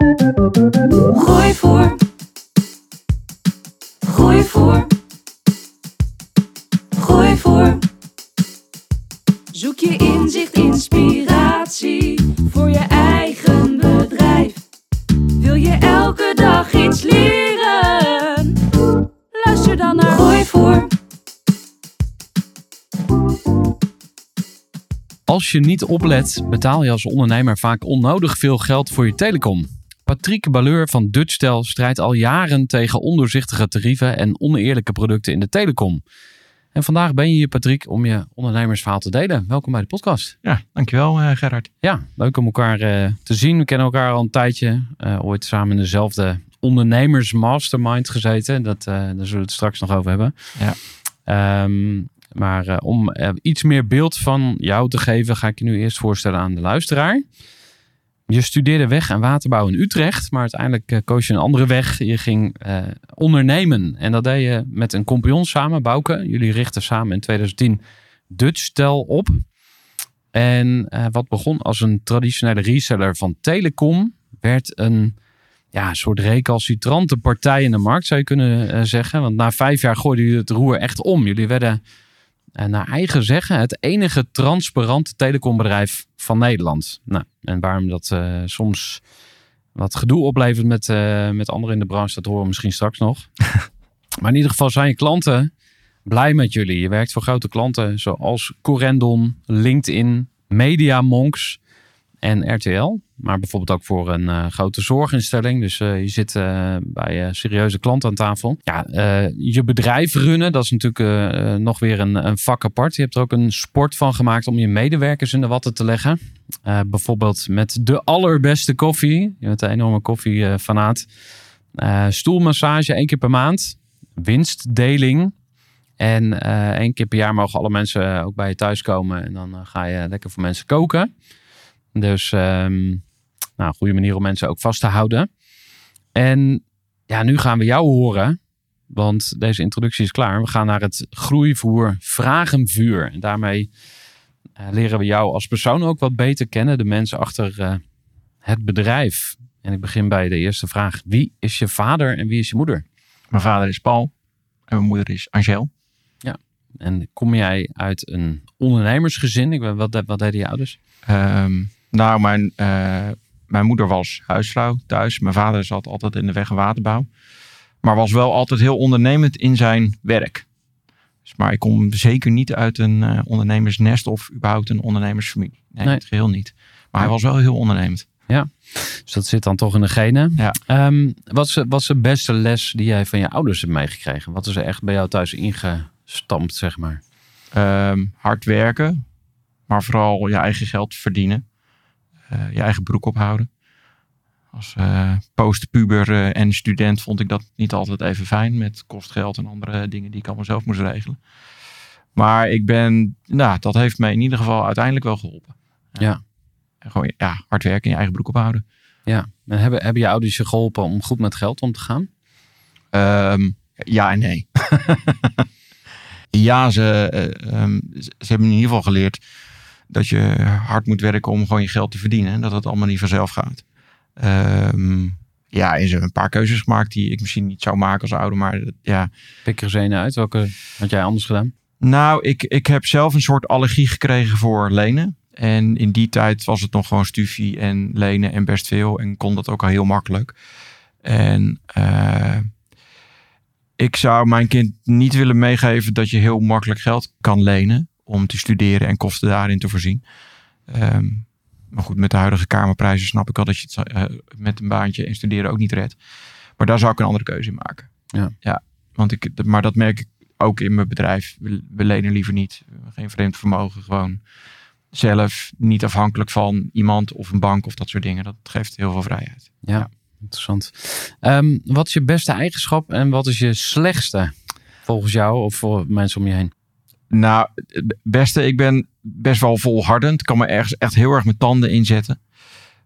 Gooi voor. Gooi voor. Gooi voor. Zoek je inzicht, inspiratie voor je eigen bedrijf. Wil je elke dag iets leren? Luister dan naar Gooi voor. Als je niet oplet, betaal je als ondernemer vaak onnodig veel geld voor je telecom. Patrick Balleur van Dutchtel strijdt al jaren tegen ondoorzichtige tarieven en oneerlijke producten in de telecom. En vandaag ben je hier, Patrick, om je ondernemersverhaal te delen. Welkom bij de podcast. Ja, dankjewel uh, Gerard. Ja, leuk om elkaar uh, te zien. We kennen elkaar al een tijdje. Uh, ooit samen in dezelfde ondernemersmastermind gezeten. Dat, daar zullen we het straks nog over hebben. Ja. Um, maar om iets meer beeld van jou te geven, ga ik je nu eerst voorstellen aan de luisteraar. Je studeerde weg- en waterbouw in Utrecht, maar uiteindelijk uh, koos je een andere weg. Je ging uh, ondernemen en dat deed je met een compagnon samen, Bouke. Jullie richtten samen in 2010 Dutchtel op. En uh, wat begon als een traditionele reseller van telecom, werd een ja, soort recalcitrante partij in de markt, zou je kunnen zeggen. Want na vijf jaar gooiden jullie het roer echt om. Jullie werden en naar eigen zeggen het enige transparante telecombedrijf van Nederland. Nou, en waarom dat uh, soms wat gedoe oplevert met, uh, met anderen in de branche, dat horen we misschien straks nog. maar in ieder geval zijn je klanten blij met jullie. Je werkt voor grote klanten zoals Corendon, LinkedIn, Media Monks en RTL. Maar bijvoorbeeld ook voor een uh, grote zorginstelling. Dus uh, je zit uh, bij serieuze klanten aan tafel. Ja, je bedrijf runnen, dat is natuurlijk nog weer een, een, vak apart. Je hebt er ook een sport van gemaakt om je medewerkers in de watten te leggen. bijvoorbeeld met de allerbeste koffie. Je bent een enorme koffiefanaat. stoelmassage één keer per maand. Winstdeling. En één keer per jaar mogen alle mensen ook bij je thuis komen. En dan ga je lekker voor mensen koken. Dus um, nou, goede manier om mensen ook vast te houden. En ja, nu gaan we jou horen. Want deze introductie is klaar. We gaan naar het groeivoer Vragenvuur. En daarmee uh, leren we jou als persoon ook wat beter kennen. De mensen achter uh, het bedrijf. En ik begin bij de eerste vraag. Wie is je vader en wie is je moeder? Mijn vader is Paul. En mijn moeder is Angel. Ja. En kom jij uit een ondernemersgezin? Ik, wat, wat deden je ouders? Um, nou, mijn, uh, mijn moeder was huisvrouw thuis. Mijn vader zat altijd in de weg- en waterbouw. Maar was wel altijd heel ondernemend in zijn werk. Dus, maar ik kom zeker niet uit een uh, ondernemersnest of überhaupt een ondernemersfamilie. Nee, nee. het geheel niet. Maar hij was wel heel ondernemend. Ja, dus dat zit dan toch in de genen. Ja. Um, wat, is, wat is de beste les die jij van je ouders hebt meegekregen? Wat is er echt bij jou thuis ingestampt, zeg maar? Um, hard werken, maar vooral je eigen geld verdienen. Uh, je eigen broek ophouden. Als uh, postpuber uh, en student vond ik dat niet altijd even fijn met kostgeld en andere dingen die ik allemaal zelf moest regelen. Maar ik ben, nou, dat heeft mij in ieder geval uiteindelijk wel geholpen. Ja. En gewoon ja, hard werken en je eigen broek ophouden. Ja. En hebben, hebben je ouders je geholpen om goed met geld om te gaan? Um, ja en nee. ja, ze, um, ze hebben in ieder geval geleerd dat je hard moet werken om gewoon je geld te verdienen. En dat het allemaal niet vanzelf gaat. Um, ja, en ze hebben een paar keuzes gemaakt die ik misschien niet zou maken als ouder. Maar ja. Pik er eens een uit. Welke had jij anders gedaan? Nou, ik, ik heb zelf een soort allergie gekregen voor lenen. En in die tijd was het nog gewoon stufie en lenen en best veel. En kon dat ook al heel makkelijk. En eh, ik zou mijn kind niet willen meegeven dat je heel makkelijk geld kan lenen om te studeren en kosten daarin te voorzien. Ehm, maar goed, met de huidige kamerprijzen snap ik al dat je het eh, met een baantje en studeren ook niet redt. Maar daar zou ik een andere keuze in maken. Ja. ja want ik, maar dat merk ik ook in mijn bedrijf. We, lenen liever niet. Geen vreemd vermogen. Gewoon zelf. Niet afhankelijk van iemand of een bank of dat soort dingen. Dat geeft heel veel vrijheid. Ja, interessant. Ehm, wat is je beste eigenschap en wat is je slechtste volgens jou of voor mensen om je heen? Nou, beste, ik ben best wel volhardend. Kan me ergens echt heel erg mijn tanden inzetten.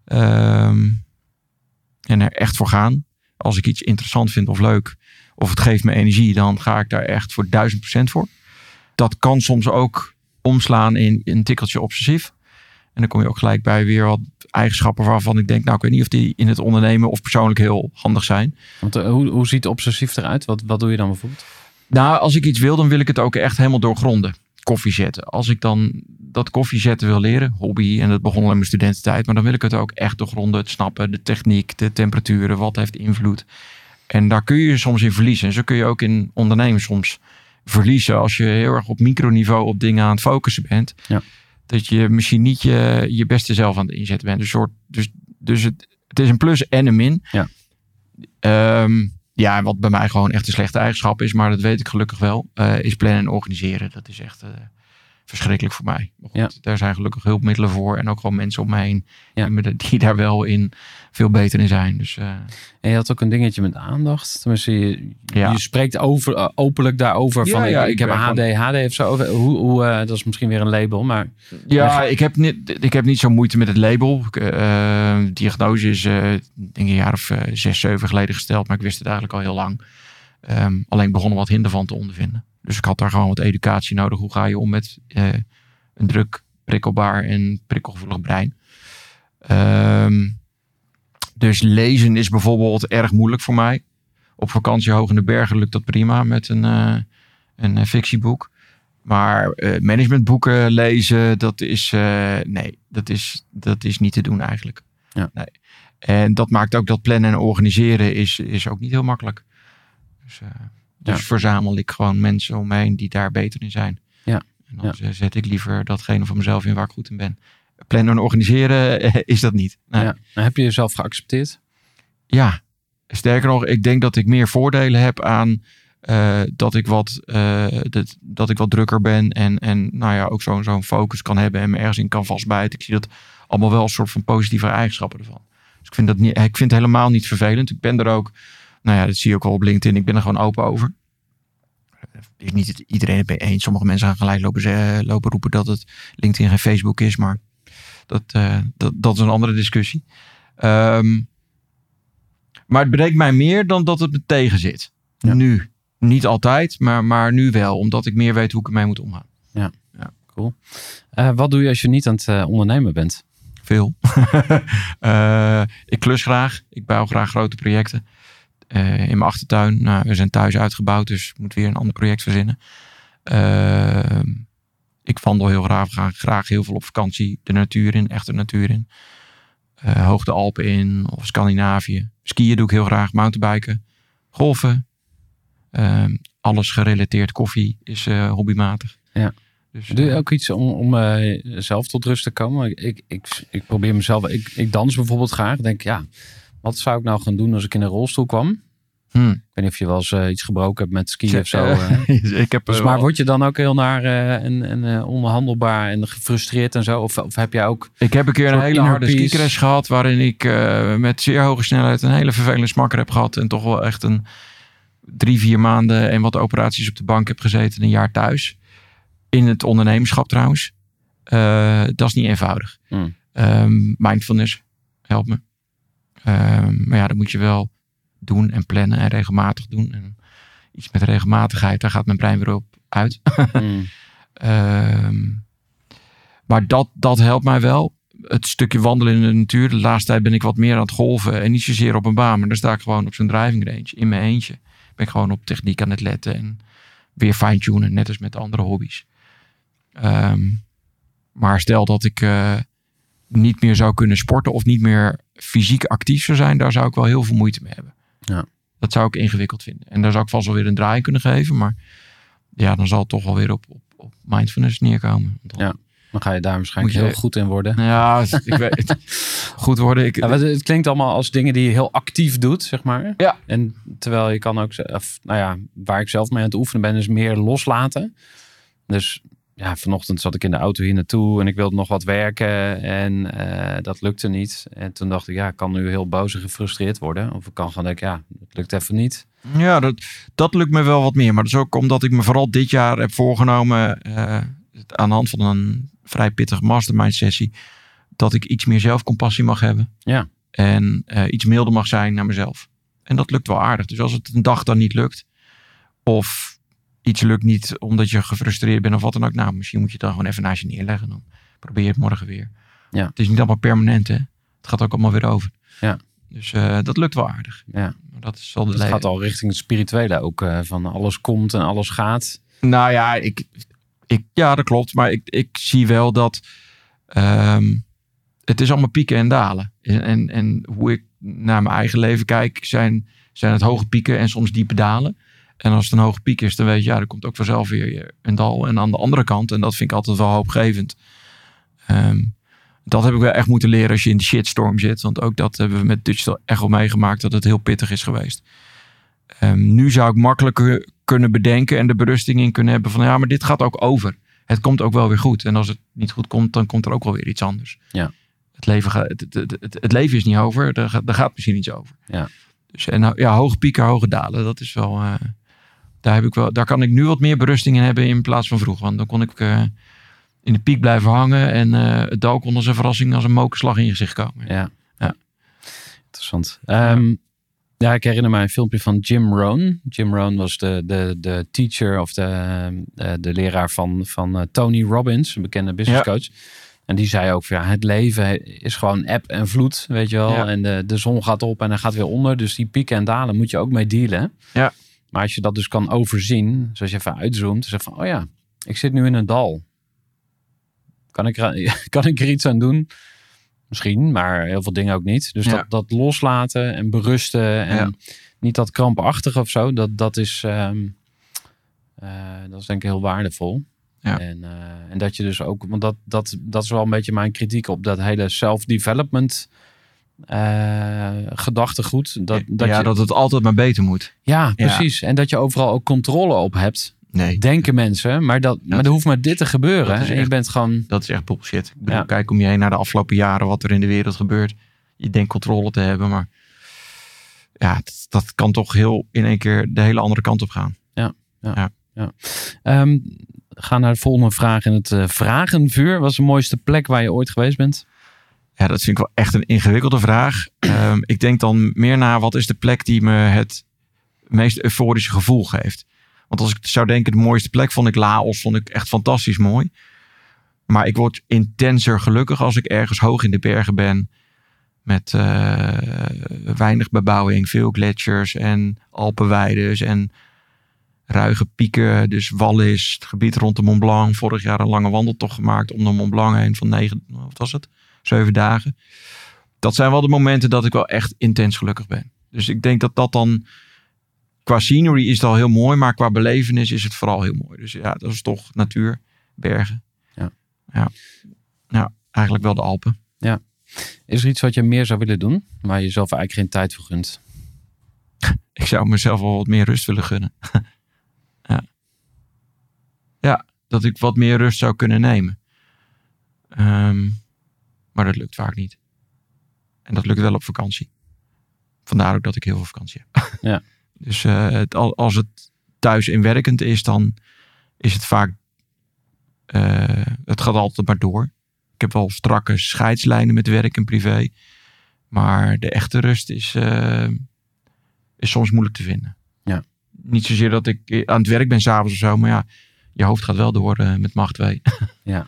Ehm, en er echt voor gaan. Als ik iets interessant vind of leuk, of het geeft me energie, dan ga ik daar echt voor duizend procent voor. Dat kan soms ook omslaan in een tikkeltje obsessief. En dan kom je ook gelijk bij weer wat eigenschappen waarvan ik denk, nou ik weet niet of die in het ondernemen of persoonlijk heel handig zijn. Want, uh, hoe, hoe ziet obsessief eruit? Wat, wat doe je dan bijvoorbeeld? Nou, als ik iets wil, dan wil ik het ook echt helemaal doorgronden. Koffie zetten. Als ik dan dat koffie zetten wil leren, hobby, en dat begon al in mijn studententijd, maar dan wil ik het ook echt doorgronden, het snappen, de techniek, de temperaturen, wat heeft invloed. En daar kun je soms in verliezen. En zo kun je ook in ondernemen soms verliezen als je heel erg op microniveau op dingen aan het focussen bent. Ja. Dat je misschien niet je, je beste zelf aan het inzetten bent. Dus, soort, dus, dus het, het is een plus en een min. Ja. Um, ja, wat bij mij gewoon echt een slechte eigenschap is, maar dat weet ik gelukkig wel, uh, is plannen en organiseren. Dat is echt uh, verschrikkelijk voor mij. Maar goed, Ja. Daar zijn gelukkig hulpmiddelen voor en ook gewoon mensen om me heen Ja. die, me de- die daar wel in veel beter in zijn. Dus uh, En je had ook een dingetje met aandacht. Tenminste, je, Ja. je spreekt over, eh, openlijk daarover. Ja, van, ja, ik, ik heb een HD, HD of zo. Hoe, hoe, eh, dat is misschien weer een label, maar ja, ik heb, niet, ik heb niet zo moeite met het label. Eh, diagnose is eh, denk ik een jaar of eh, zes, zeven geleden gesteld, maar ik wist het eigenlijk al heel lang. Ehm, alleen ik begon er wat hinder van te ondervinden. Dus ik had daar gewoon wat educatie nodig. Hoe ga je om met eh, een druk, prikkelbaar en prikkelgevoelig brein? Ehm, dus lezen is bijvoorbeeld erg moeilijk voor mij. Op vakantie hoog in de bergen lukt dat prima met een, eh, een eh, fictieboek. Maar eh, managementboeken lezen, dat is, nee, dat is, dat is niet te doen eigenlijk. Ja. Nee. En dat maakt ook dat plannen en organiseren is, is ook niet heel makkelijk. Dus, dus Ja. verzamel ik gewoon mensen om me heen die daar beter in zijn. Ja. En dan zet ik liever datgene van mezelf in waar ik goed in ben. Plannen en organiseren eh, is dat niet. Nee. ja. En heb je jezelf geaccepteerd? Ja, sterker nog, ik denk dat ik meer voordelen heb aan eh, dat, ik wat, eh, dat, dat ik wat drukker ben en, en nou ja, ook zo'n zo'n focus kan hebben en me ergens in kan vastbijten. Ik zie dat allemaal wel een soort van positieve eigenschappen ervan. Dus ik vind, dat niet, ik vind het helemaal niet vervelend. Ik ben er ook, nou ja, dat zie je ook wel op LinkedIn, ik ben er gewoon open over. Is niet iedereen het mee eens. Sommige mensen gaan gelijk lopen, ze- lopen roepen dat het LinkedIn geen Facebook is, maar dat, eh, dat, dat is een andere discussie. Ehm, maar het breekt mij meer dan dat het me tegen zit. Ja. Nu. Niet altijd, maar, maar nu wel. Omdat ik meer weet hoe ik ermee moet omgaan. Eh, wat doe je als je niet aan het eh, ondernemen bent? Veel. Ik klus graag. Ik bouw graag grote projecten. In mijn achtertuin. Nou, we zijn thuis uitgebouwd, dus ik moet weer een ander project verzinnen. Ehm, ik wandel heel graag, graag, graag heel veel op vakantie. De natuur in, echte natuur in. Eh, hoog de Alpen in of Scandinavië. Skiën doe ik heel graag. Mountainbiken. Golfen. Ehm, alles gerelateerd. Koffie is eh, hobbymatig. Ja. Dus, Doe je eh, ook iets om, om zelf tot rust te komen? Ik, ik, ik, probeer mezelf... Ik, ik dans bijvoorbeeld graag. Denk, ja, wat zou ik nou gaan doen als ik in een rolstoel kwam? Hmm. Ik weet niet of je wel eens eh, iets gebroken hebt met skiën of zo. eh, eh. ik heb, Dus, eh, maar wel- word je dan ook heel naar en, en onhandelbaar en gefrustreerd en zo? Of, of heb jij ook... Ik heb een keer een hele harde skicrash gehad. Waarin ik met zeer hoge snelheid een hele vervelende smakker heb gehad. En toch wel echt een drie, vier maanden en wat operaties op de bank heb gezeten. Een jaar thuis. In het ondernemerschap trouwens. Dat is niet eenvoudig. Hmm. Ehm, mindfulness helpt me. Ehm, maar ja, dat moet je wel doen en plannen en regelmatig doen. En iets met regelmatigheid, daar gaat mijn brein weer op uit. Hmm, Ehm, maar dat, dat helpt mij wel. Het stukje wandelen in de natuur. De laatste tijd ben ik wat meer aan het golven. En niet zozeer op een baan. Maar dan sta ik gewoon op zo'n driving range. In mijn eentje. Ben ik gewoon op techniek aan het letten. En weer fine-tunen. Net als met andere hobby's. Ehm, maar stel dat ik eh, niet meer zou kunnen sporten. Of niet meer fysiek actief zou zijn. Daar zou ik wel heel veel moeite mee hebben. Ja. Dat zou ik ingewikkeld vinden. En daar zou ik vast wel weer een draai kunnen geven. Maar ja, dan zal het toch wel weer op, op, op mindfulness neerkomen. Dan- Ja. Dan ga je daar waarschijnlijk je- heel goed in worden. Ja, ik weet het. Goed worden. Ik, Ja, het klinkt allemaal als dingen die je heel actief doet, zeg maar. Ja. En terwijl je kan ook, of, nou ja, waar ik zelf mee aan het oefenen ben, is meer loslaten. Dus ja, vanochtend zat ik in de auto hier naartoe en ik wilde nog wat werken en eh, dat lukte niet. En toen dacht ik, ja, ik kan nu heel boos en gefrustreerd worden. Of ik kan gewoon denken, ja, het lukt even niet. Ja, dat, dat lukt me wel wat meer. Maar dat is ook omdat ik me vooral dit jaar heb voorgenomen, eh, aan de hand van een vrij pittige mastermind sessie, dat ik iets meer zelfcompassie mag hebben. Ja. En eh, iets milder mag zijn naar mezelf. En dat lukt wel aardig. Dus als het een dag dan niet lukt, of iets lukt niet omdat je gefrustreerd bent of wat dan ook, nou, misschien moet je het dan gewoon even naast je neerleggen. Dan probeer je het morgen weer. Ja. Het is niet allemaal permanent, hè. Het gaat ook allemaal weer over. Ja. Dus eh, dat lukt wel aardig. Ja. Maar Dat is al de het le- gaat al richting het spirituele ook. eh, van alles komt en alles gaat. Nou ja, ik, ik, ja, dat klopt. Maar ik, ik zie wel dat ehm, het is allemaal pieken en dalen. En, en, en hoe ik naar mijn eigen leven kijk, zijn, zijn het hoge pieken en soms diepe dalen. En als het een hoge piek is, dan weet je, ja, er komt ook vanzelf weer een dal. En aan de andere kant, en dat vind ik altijd wel hoopgevend. ehm, dat heb ik wel echt moeten leren als je in de shitstorm zit. Want ook dat hebben we met Digital echt wel meegemaakt, dat het heel pittig is geweest. Ehm, nu zou ik makkelijker kunnen bedenken en de berusting in kunnen hebben van ja, maar dit gaat ook over. Het komt ook wel weer goed. En als het niet goed komt, dan komt er ook wel weer iets anders. Ja. Het, leven gaat, het, het, het, het leven is niet over, er gaat, gaat misschien iets over. Ja. Dus en nou, ja, hoge pieken, hoge dalen, dat is wel. eh, daar, heb ik wel, daar kan ik nu wat meer berusting in hebben in plaats van vroeger. Want dan kon ik eh, in de piek blijven hangen en eh, het dal kon als een verrassing als een mokerslag in je gezicht komen. Ja. Ja. Interessant. Ehm, ja, ik herinner mij een filmpje van Jim Rohn. Jim Rohn was de, de, de teacher of de, eh, de leraar van, van Tony Robbins, een bekende businesscoach. En die zei ook ja, het leven is gewoon eb en vloed, weet je wel. Ja. En de, de zon gaat op en hij gaat weer onder. Dus die pieken en dalen moet je ook mee dealen. Ja. Maar als je dat dus kan overzien, zoals je even uitzoomt, zeg van oh ja, ik zit nu in een dal. Kan ik, er, kan ik er iets aan doen? Misschien, maar heel veel dingen ook niet. Dus Ja. dat, dat loslaten en berusten en Ja. niet dat krampachtige of zo, dat, dat, is, ehm, eh, dat is denk ik heel waardevol. Ja. En, eh, en dat je dus ook, want dat, dat, dat is wel een beetje mijn kritiek op dat hele self-development eh, gedachtegoed. Dat, dat ja, je, dat het altijd maar beter moet. ja, precies. En dat je overal ook controle op hebt. Nee, Denken mensen, maar, dat, maar er hoeft maar dit te gebeuren. dat is En je echt- bent gewoon, dat is echt bullshit. Ik bedoel, Ja. kijk om je heen naar de afgelopen jaren wat er in de wereld gebeurt. Je denkt controle te hebben, maar ja, dat, dat kan toch heel in één keer de hele andere kant op gaan. Ehm, ga naar de volgende vraag in het eh, vragenvuur. Wat is de mooiste plek waar je ooit geweest bent? Ja, dat vind ik wel echt een ingewikkelde vraag. Ehm, ik denk dan meer naar wat is de plek die me het meest euforische gevoel geeft. Want als ik zou denken, de mooiste plek vond ik Laos, vond ik echt fantastisch mooi. Maar ik word intenser gelukkig als ik ergens hoog in de bergen ben. Met eh, weinig bebouwing, veel gletsjers en alpenweides en ruige pieken. Dus Wallis, het gebied rond de Mont Blanc. Vorig jaar een lange wandeltocht gemaakt om de Mont Blanc heen van negen, wat was het? Zeven dagen. Dat zijn wel de momenten dat ik wel echt intens gelukkig ben. Dus ik denk dat dat dan qua scenery is het al heel mooi, maar qua belevenis is het vooral heel mooi. Dus ja, dat is toch natuur, bergen. Ja. Ja, ja eigenlijk wel de Alpen. Is er iets wat je meer zou willen doen, waar je zelf eigenlijk geen tijd voor gunt? Ik zou mezelf wel wat meer rust willen gunnen. ja. ja, dat ik wat meer rust zou kunnen nemen. Ehm, maar dat lukt vaak niet. En dat lukt wel op vakantie. Vandaar ook dat ik heel veel vakantie heb. Ja. Dus eh, het, al- als het thuis inwerkend is, dan is het vaak. eh, het gaat altijd maar door. Ik heb wel strakke scheidslijnen met werk en privé. Maar de echte rust is, eh, is soms moeilijk te vinden. Ja. Niet zozeer dat ik aan het werk ben s'avonds of zo, maar ja, je hoofd gaat wel door met macht 2. Ja,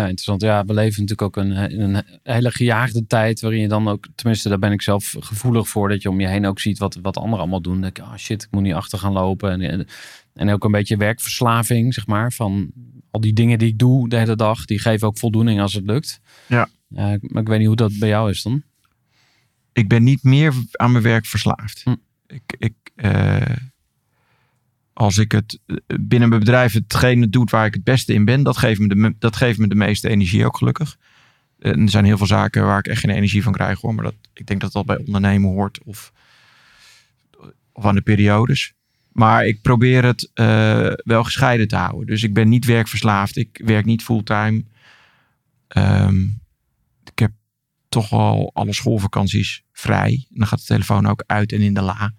interessant. Ja, we leven natuurlijk ook een, een hele gejaagde tijd waarin je dan ook, tenminste daar ben ik zelf gevoelig voor, dat je om je heen ook ziet wat, wat anderen allemaal doen. Dan denk ik, oh shit, ik moet niet achter gaan lopen. En, en, en ook een beetje werkverslaving, zeg maar, van al die dingen die ik doe de hele dag, die geven ook voldoening als het lukt. Ja. Eh, maar ik weet niet hoe dat bij jou is dan. ik ben niet meer aan mijn werk verslaafd. Hm. Ik, ik, eh, als ik het eh, binnen mijn bedrijf hetgene doet waar ik het beste in ben, dat geeft me de, dat geeft me de meeste energie ook gelukkig. En er zijn heel veel zaken waar ik echt geen energie van krijg hoor. Maar dat, ik denk dat dat bij ondernemen hoort of, of aan de periodes. Maar ik probeer het eh, wel gescheiden te houden. Dus ik ben niet werkverslaafd. Ik werk niet fulltime. Ehm, ik heb toch al alle schoolvakanties vrij. En dan gaat de telefoon ook uit en in de la.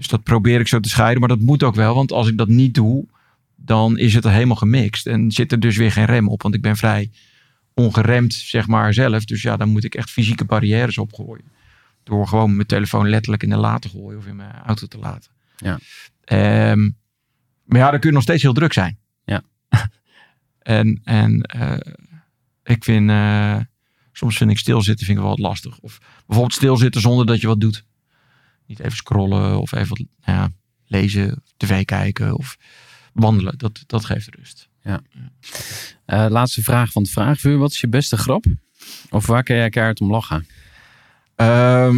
Dus dat probeer ik zo te scheiden. Maar dat moet ook wel. Want als ik dat niet doe, dan is het er helemaal gemixt. En zit er dus weer geen rem op. Want ik ben vrij ongeremd, zeg maar, zelf. Dus ja, dan moet ik echt fysieke barrières opgooien. Door gewoon mijn telefoon letterlijk in de la te gooien. Of in mijn auto te laten. Ja. Ehm, maar ja, dan kun je nog steeds heel druk zijn. Ja. en en eh, ik vind... eh, soms vind ik stilzitten vind ik wel wat lastig. Of bijvoorbeeld stilzitten zonder dat je wat doet. Niet even scrollen of even nou ja, lezen, tv kijken of wandelen. Dat, dat geeft rust. Eh, laatste vraag van het vraagvuur. Wat is je beste grap? Of waar kan jij keihard om lachen? Ehm,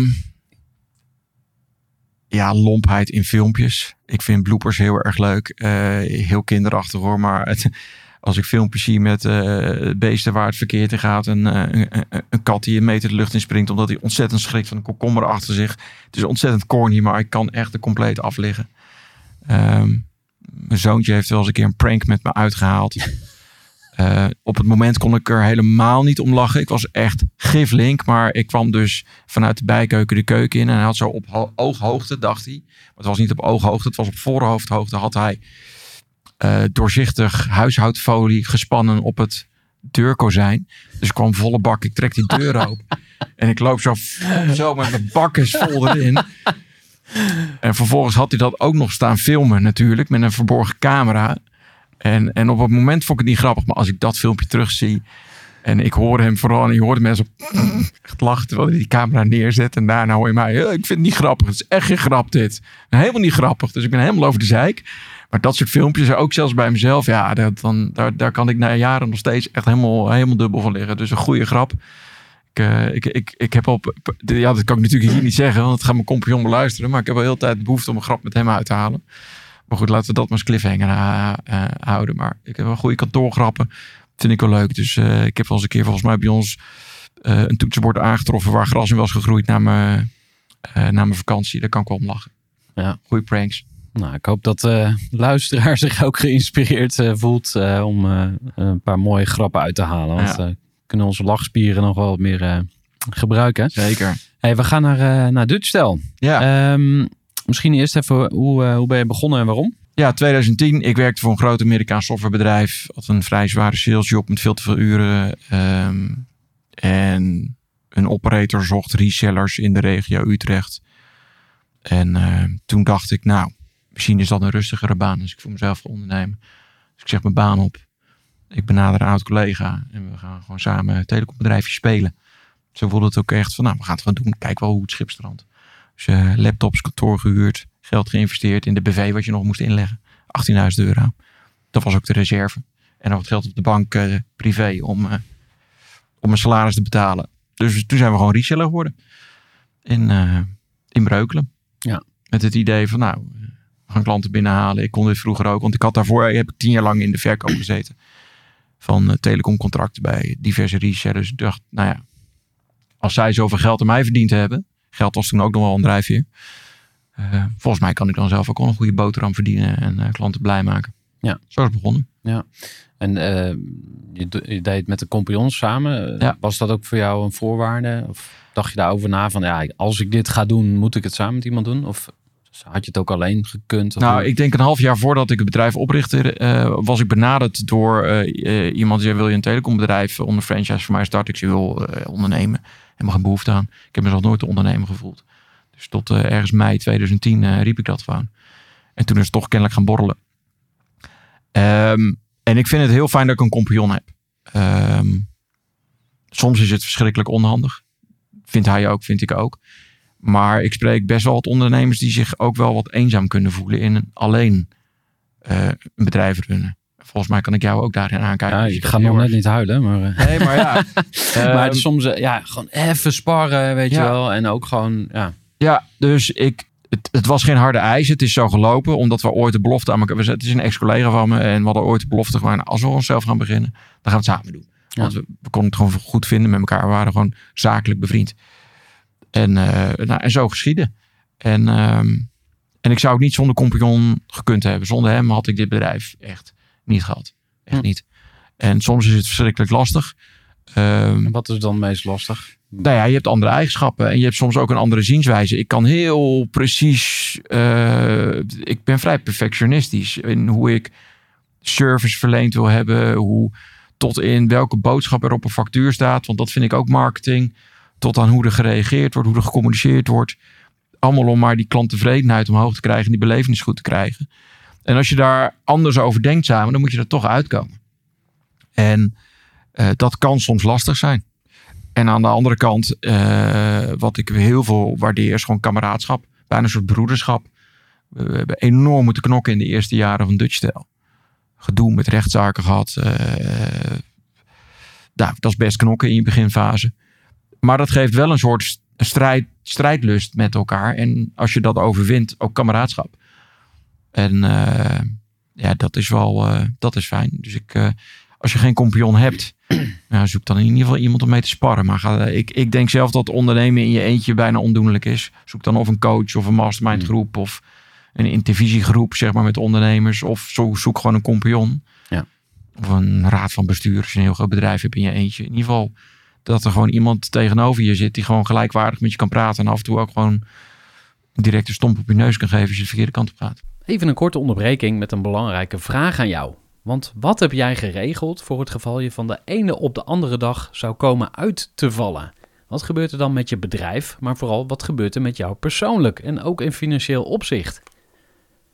ja, lompheid in filmpjes. Ik vind bloopers heel erg leuk. Eh, heel kinderachtig hoor. Maar het- als ik filmpjes zie met eh, beesten waar het verkeerd in gaat. Een, eh, een, een, kat die een meter de lucht in springt. Omdat hij ontzettend schrikt van een komkommer achter zich. Het is ontzettend corny, maar ik kan echt er compleet afliggen. Ehm, mijn zoontje heeft wel eens een keer een prank met me uitgehaald. Eh, op het moment kon ik er helemaal niet om lachen. Ik was echt giflink. Maar ik kwam dus vanuit de bijkeuken de keuken in. En hij had zo op ho- ooghoogte, dacht hij. Maar het was niet op ooghoogte, het was op voorhoofdhoogte. Had hij eh, doorzichtig huishoudfolie gespannen op het deurkozijn. Dus ik kwam volle bak. Ik trek die deur open. En ik loop zo, zo met mijn bakkes vol erin. En vervolgens had hij dat ook nog staan filmen natuurlijk. Met een verborgen camera. En, en op het moment vond ik het niet grappig. Maar als ik dat filmpje terugzie. En ik hoor hem vooral. En je hoort mensen echt lachen. Terwijl hij die camera neerzet. En daarna hoor je mij. "Ja, ik vind het niet grappig. Het is echt geen grap dit. Helemaal niet grappig. Dus ik ben helemaal over de zeik. Maar dat soort filmpjes. Ook zelfs bij mezelf. Ja, dat, dan, daar, daar kan ik na jaren nog steeds echt helemaal, helemaal dubbel van liggen. Dus een goede grap. Ik, eh, ik, ik, ik heb op. Ja, dat kan ik natuurlijk hier niet zeggen. Want het gaat mijn compagnon beluisteren. Maar ik heb wel heel de tijd behoefte om een grap met hem uit te halen. Maar goed, laten we dat maar als cliffhanger eh, eh, houden. Maar ik heb wel goede kantoorgrappen. Vind ik wel leuk. Dus ik heb wel eens een keer volgens mij bij ons een toetsenbord aangetroffen waar gras in was gegroeid na mijn, na mijn vakantie. Daar kan ik wel om lachen. Ja. Goeie pranks. Nou, ik hoop dat de luisteraar zich ook geïnspireerd eh, voelt eh, om eh, een paar mooie grappen uit te halen. Want Ja. eh, kunnen onze lachspieren nog wel wat meer eh, gebruiken. Zeker. Hey, we gaan naar, naar Dutchstel. Ja. Ehm, misschien eerst even, hoe, eh, hoe ben je begonnen en waarom? Ja, 2010. Ik werkte voor een groot Amerikaans softwarebedrijf. Had een vrij zware salesjob met veel te veel uren. Ehm, en een operator zocht resellers in de regio Utrecht. En eh, toen dacht ik, nou, misschien is dat een rustigere baan als ik voor mezelf ga ondernemen. Dus ik zeg mijn baan op. Ik benader een oud collega en we gaan gewoon samen een telecombedrijfje spelen. Zo voelde het ook echt van, nou, we gaan het gewoon doen. Kijk wel hoe het schip strandt. Dus eh, laptops, kantoor gehuurd, geld geïnvesteerd in de BV wat je nog moest inleggen. 18.000 euro. Dat was ook de reserve. En dan wat geld op de bank eh, privé om, eh, om mijn salaris te betalen. Dus toen zijn we gewoon reseller geworden. In, in Breukelen. Ja. Met het idee van nou, gaan klanten binnenhalen. Ik kon dit vroeger ook. Want ik had daarvoor, heb ik tien jaar lang in de verkoop gezeten. Van eh, telecomcontracten bij diverse resellers. Ik dacht, nou ja, als zij zoveel geld aan mij verdiend hebben. Geld was toen ook nog wel een drijfveer. Uh, volgens mij kan ik dan zelf ook wel een goede boterham verdienen en uh, klanten blij maken. Ja. Zo is het begonnen. Ja. En uh, je, je, deed met de compagnons samen. Ja. Was dat ook voor jou een voorwaarde? Of dacht je daarover na van ja, als ik dit ga doen, moet ik het samen met iemand doen? Of had je het ook alleen gekund? Nou, hoe? ik denk een half jaar voordat ik het bedrijf oprichtte, uh, was ik benaderd door uh, iemand die zei, wil je een telecombedrijf onder franchise voor mij starten? Ik zei, wil uh, ondernemen. Helemaal geen behoefte aan. Ik heb mezelf nooit te ondernemen gevoeld. Dus tot ergens mei 2010 uh, riep ik dat gewoon. En toen is het toch kennelijk gaan borrelen. Um, en ik vind het heel fijn dat ik een compagnon heb. Um, soms is het verschrikkelijk onhandig. Vindt hij ook, vind ik ook. Maar ik spreek best wel wat ondernemers die zich ook wel wat eenzaam kunnen voelen in een alleen uh, een bedrijf runnen. Volgens mij kan ik jou ook daarin aankijken. Ja, Dus ik ga nog net niet huilen, maar... eh, Nee, maar ja. maar Ehm, soms, eh, ja, gewoon even sparren, weet je wel. En ook gewoon, ja. Ja, dus ik, het, het was geen harde eis. Het is zo gelopen, omdat we ooit de belofte aan elkaar... we- Het is een ex-collega van me en we hadden ooit de belofte gemaakt... als we onszelf gaan beginnen, dan gaan we het samen doen. Ja. Want we, we konden het gewoon goed vinden met elkaar. We waren gewoon zakelijk bevriend. En, eh, nou, en zo geschieden. En, ehm, en ik zou ook niet zonder compagnon gekund hebben. Zonder hem had ik dit bedrijf echt niet gehad. Echt Hm. niet. En soms is het verschrikkelijk lastig. Ehm, wat is dan het meest lastig? nou ja, je hebt andere eigenschappen en je hebt soms ook een andere zienswijze. Ik kan heel precies, eh, ik ben vrij perfectionistisch in hoe ik service verleend wil hebben, hoe tot in welke boodschap er op een factuur staat, want dat vind ik ook marketing, tot aan hoe er gereageerd wordt, hoe er gecommuniceerd wordt. Allemaal om maar die klanttevredenheid omhoog te krijgen en die belevenis goed te krijgen. En als je daar anders over denkt samen, dan moet je er toch uitkomen. En eh, dat kan soms lastig zijn. En aan de andere kant, eh, wat ik heel veel waardeer, is gewoon kameraadschap. Bijna een soort broederschap. We, hebben enorm moeten knokken in de eerste jaren van Dutchstyle. Gedoe met rechtszaken gehad. eh, nou, dat is best knokken in je beginfase. Maar dat geeft wel een soort st- strijd, strijdlust met elkaar. En als je dat overwint, ook kameraadschap. En eh, ja, dat is wel eh, dat is fijn. Dus ik, eh, als je geen compagnon hebt, nou, zoek dan in ieder geval iemand om mee te sparren. Maar ga, ik, ik denk zelf dat ondernemen in je eentje bijna ondoenlijk is. Zoek dan of een coach of een mastermind groep of een intervisiegroep zeg maar, met ondernemers. Of zo, zoek gewoon een compagnon. Ja. Of een raad van bestuur als je een heel groot bedrijf hebt in je eentje. In ieder geval dat er gewoon iemand tegenover je zit die gewoon gelijkwaardig met je kan praten. En af en toe ook gewoon een directe stomp op je neus kan geven als je de verkeerde kant op gaat. Even een korte onderbreking met een belangrijke vraag aan jou. Want wat heb jij geregeld voor het geval je van de ene op de andere dag zou komen uit te vallen? Wat gebeurt er dan met je bedrijf, maar vooral wat gebeurt er met jou persoonlijk en ook in financieel opzicht?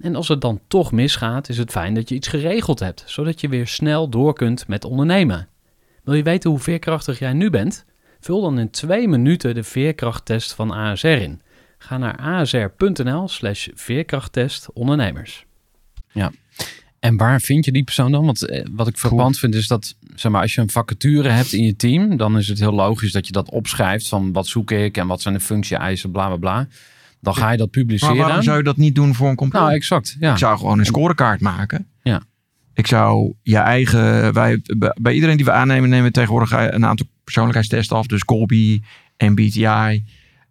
En als het dan toch misgaat, is het fijn dat je iets geregeld hebt, zodat je weer snel door kunt met ondernemen. Wil je weten hoe veerkrachtig jij nu bent? Vul dan in twee minuten de veerkrachttest van ASR in. Ga naar asr.nl slash veerkrachttest ondernemers. En waar vind je die persoon dan? Want eh, wat ik frappant vind is dat, zeg maar, als je een vacature hebt in je team, dan is het heel logisch dat je dat opschrijft van wat zoek ik en wat zijn de functie-eisen, bla bla bla. Dan ga je dat Maar publiceren. waarom zou je dat niet doen voor een compagnon? Nou, exact. Ja. Ik zou gewoon een scorekaart maken. Ja. Ik zou je eigen... Wij, bij- iedereen die we aannemen, nemen we tegenwoordig een aantal persoonlijkheidstesten af. Dus Colby, MBTI.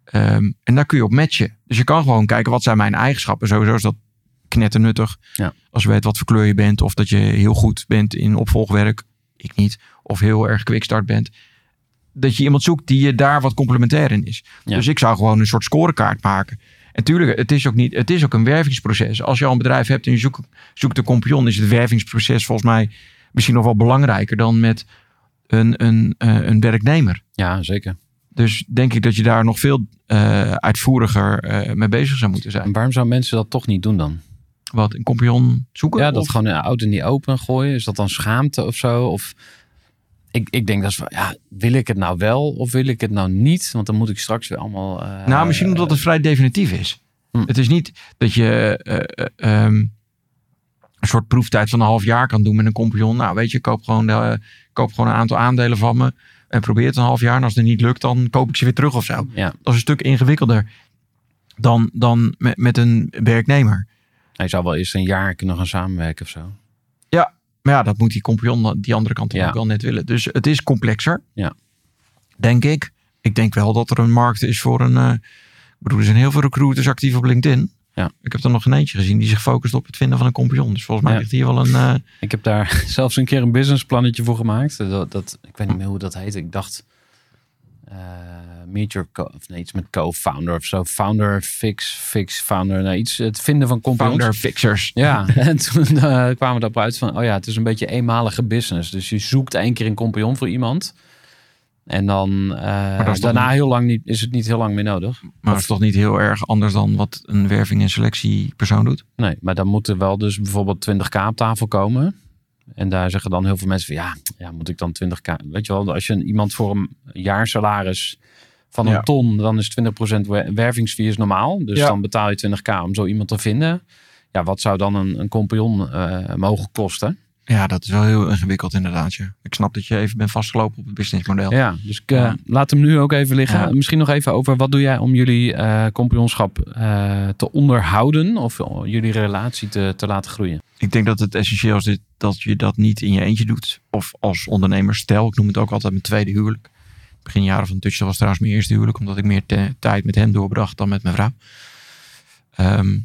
Ehm, en daar kun je op matchen. Dus je kan gewoon kijken, wat zijn mijn eigenschappen? Sowieso is dat knetternuttig. Ja. Als je weet wat voor kleur je bent. Of dat je heel goed bent in opvolgwerk. Ik niet. Of heel erg quickstart bent. Dat je iemand zoekt die je daar wat complementair in is. Ja. Dus ik zou gewoon een soort scorekaart maken. En tuurlijk, het is ook, niet, het is ook een wervingsproces. Als je al een bedrijf hebt en je zoekt, zoekt een compagnon, is het wervingsproces volgens mij misschien nog wel belangrijker dan met een, een, eh, een werknemer. ja, zeker. Dus denk ik dat je daar nog veel eh, uitvoeriger eh, mee bezig zou moeten En zijn. waarom zou mensen dat toch niet doen dan? Wat, een compagnon zoeken? Ja, dat Of- gewoon een auto niet open gooien. Is dat dan schaamte of zo? Of ik, ik denk dat is ja, wil ik het nou wel of wil ik het nou niet? Want dan moet ik straks weer allemaal. eh, Nou, misschien omdat het vrij definitief is. Hm. Het is niet dat je eh, eh, ehm, een soort proeftijd van een half jaar kan doen met een compagnon. Nou, weet je, koop gewoon, koop gewoon een aantal aandelen van me. En probeer het een half jaar. En als het niet lukt, dan koop ik ze weer terug of zo. Ja, Dat is een stuk ingewikkelder dan, dan met, met een werknemer. hij zou wel eerst een jaar kunnen gaan samenwerken of zo. Maar ja, dat moet die compagnon die andere kant dan Ja. ook wel net willen. Dus het is complexer. Ja. Denk ik. Ik denk wel dat er een markt is voor een... eh, ik bedoel, er zijn heel veel recruiters actief op LinkedIn. Ja. Ik heb er nog geen eentje gezien die zich focust op het vinden van een compagnon. Dus volgens mij Ja. ligt hier wel een... eh, Ik heb daar zelfs een keer een businessplannetje voor gemaakt. Dat, dat, ik weet niet meer hoe dat heet. Ik dacht meet your co of nee, iets met co-founder of zo. Founder, fix, fix, founder. Nou, iets, het vinden van compagnons. Founder fixers. Ja, en toen eh, kwamen we erop uit van, oh ja, het is een beetje eenmalige business. Dus je zoekt één keer een compagnon voor iemand. En dan eh, daarna niet- heel lang niet, is het niet heel lang meer nodig. Maar het is toch niet heel erg anders dan wat een werving- en selectiepersoon doet? Nee, maar dan moeten wel dus bijvoorbeeld 20k op tafel komen. En daar zeggen dan heel veel mensen van ja, ja moet ik dan 20k? Weet je wel, als je iemand voor een jaarsalaris van een Ja. ton, dan is 20% wer- wervingsfee is normaal. Dus Ja. dan betaal je 20k om zo iemand te vinden. Ja, wat zou dan een, een compagnon eh, mogen kosten? Ja, dat is wel heel ingewikkeld inderdaad. Ja. Ik snap dat je even bent vastgelopen op het businessmodel. Ja, dus ik eh, Ja. laat hem nu ook even liggen. Ja. Misschien nog even over wat doe jij om jullie eh compagnonschap eh, te onderhouden of jullie relatie te, te laten groeien? Ik denk dat het essentieel is dit, dat je dat niet in je eentje doet. Of als ondernemer stel. Ik noem het ook altijd mijn tweede huwelijk. Begin jaren van Dutch was trouwens mijn eerste huwelijk. Omdat ik meer tijd met hem doorbracht dan met mijn vrouw. Ehm,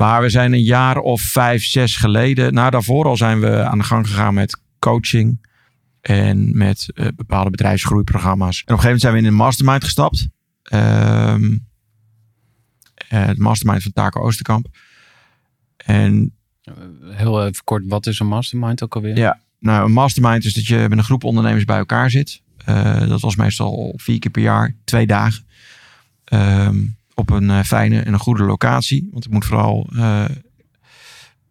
maar we zijn een jaar of vijf, zes geleden. Nou, daarvoor al zijn we aan de gang gegaan met coaching. En met eh, bepaalde bedrijfsgroeiprogramma's. En op een gegeven moment zijn we in een mastermind gestapt. Ehm eh, het mastermind van Taco Oosterkamp. En Heel even kort, wat is een mastermind ook alweer? Ja. Nou, een mastermind is dat je met een groep ondernemers bij elkaar zit. Eh, dat was meestal vier keer per jaar, twee dagen. Ehm, op een eh, fijne en een goede locatie. Want het moet vooral eh,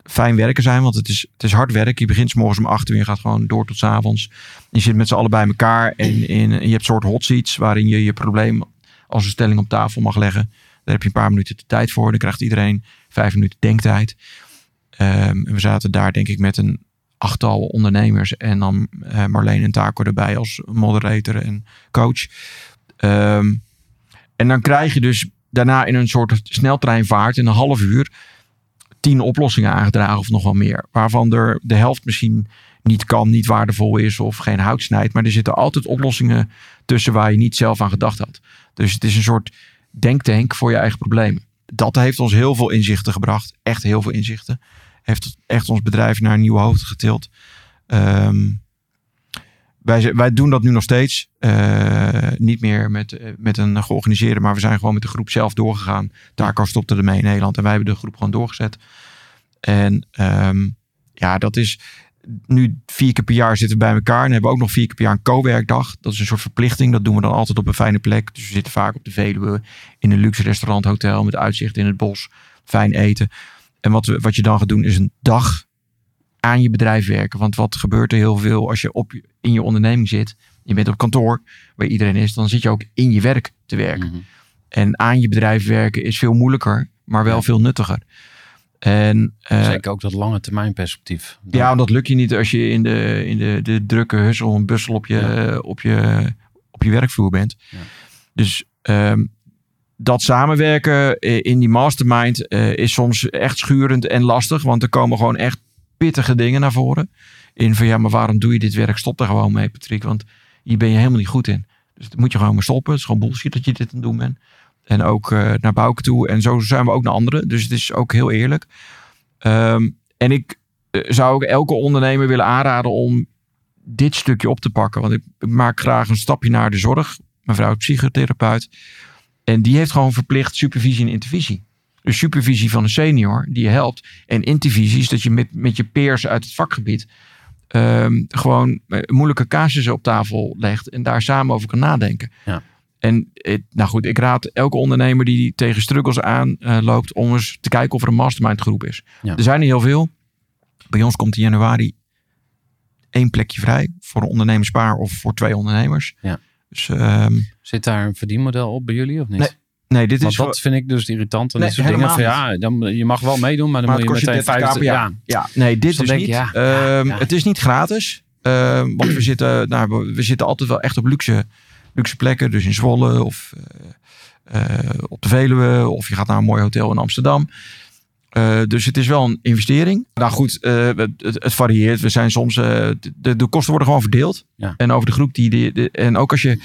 fijn werken zijn. Want het is, het is hard werk. Je begint 's morgens om acht uur. Je gaat gewoon door tot 's avonds. Je zit met z'n allen bij elkaar. En in, je hebt soort hot seats. Waarin je je probleem als een stelling op tafel mag leggen. Daar heb je een paar minuten de tijd voor. Dan krijgt iedereen vijf minuten denktijd. Ehm, en we zaten daar denk ik met een achttal ondernemers. En dan eh, Marleen en Taco erbij als moderator en coach. Ehm, en dan krijg je dus daarna in een soort sneltreinvaart in een half uur tien oplossingen aangedragen of nog wel meer. Waarvan er de helft misschien niet kan, niet waardevol is of geen hout snijdt. Maar er zitten altijd oplossingen tussen waar je niet zelf aan gedacht had. Dus het is een soort denktank voor je eigen problemen. Dat heeft ons heel veel inzichten gebracht. Echt heel veel inzichten. Heeft echt ons bedrijf naar een nieuwe hoogte getild. Ehm, wij, wij doen dat nu nog steeds. Eh, niet meer met, eh, met een georganiseerde, maar we zijn gewoon met de groep zelf doorgegaan. Taco stopte ermee in Nederland en wij hebben de groep gewoon doorgezet. En ehm, ja, dat is nu vier keer per jaar zitten we bij elkaar. En hebben we ook nog vier keer per jaar een co-werkdag. Dat is een soort verplichting. Dat doen we dan altijd op een fijne plek. Dus we zitten vaak op de Veluwe in een luxe restaurant, hotel met uitzicht in het bos. Fijn eten. En wat, wat je dan gaat doen is een dag aan je bedrijf werken. Want wat gebeurt er heel veel als je op, in je onderneming zit. Je bent op kantoor waar iedereen is. Dan zit je ook in je werk te werken. Mhm. En aan je bedrijf werken is veel moeilijker, maar wel Ja. veel nuttiger. En eh, Zeker ook dat lange termijn perspectief. ja, dat lukt je niet als je in de, in de, de drukke hussel en bussel op je, Ja. op je, op je werkvloer bent. Ja. Dus ehm, dat samenwerken eh, in die mastermind eh, is soms echt schurend en lastig. Want er komen gewoon echt pittige dingen naar voren. In van ja, maar waarom doe je dit werk? Stop er gewoon mee, Patrick. Want hier ben je helemaal niet goed in. Dus dat moet je gewoon maar stoppen. Het is gewoon bullshit dat je dit aan het doen bent. En ook eh, naar Bouke toe. En zo zijn we ook naar anderen. Dus het is ook heel eerlijk. Ehm, en ik eh, zou ook elke ondernemer willen aanraden om dit stukje op te pakken. Want ik ik maak graag een stapje naar de zorg. Mijn vrouw is psychotherapeut. En die heeft gewoon verplicht supervisie en intervisie. Dus supervisie van een senior die je helpt. En intervisie is dat je met, met je peers uit het vakgebied ehm, gewoon eh, moeilijke casussen op tafel legt. En daar samen over kan nadenken. Ja. En het, nou goed, ik raad elke ondernemer die tegen struggles aanloopt loopt om eens te kijken of er een mastermind groep is. Ja. Er zijn er heel veel. Bij ons komt in januari één plekje vrij voor een ondernemerspaar of voor twee ondernemers. Ja. Dus ehm, Zit daar een verdienmodel op bij jullie of niet? Nee, nee, dit Want is dat vind ik dus irritant. En Nee, dit soort dingen van ja, dan, je mag wel meedoen, maar dan Maar moet je meteen 30k 50. per jaar. Ja, Ja, nee, dit Dus dan is denk niet. je, ja, Ehm, ja. Het is niet gratis. Ehm, want we zitten, nou, we- we zitten altijd wel echt op luxe, luxe plekken. Dus in Zwolle of eh, eh, op de Veluwe. Of je gaat naar een mooi hotel in Amsterdam. Eh, dus het is wel een investering. Nou goed, eh, het, het varieert. We zijn soms, eh, de, de kosten worden gewoon verdeeld. Ja. En over de groep die, de- en ook als je,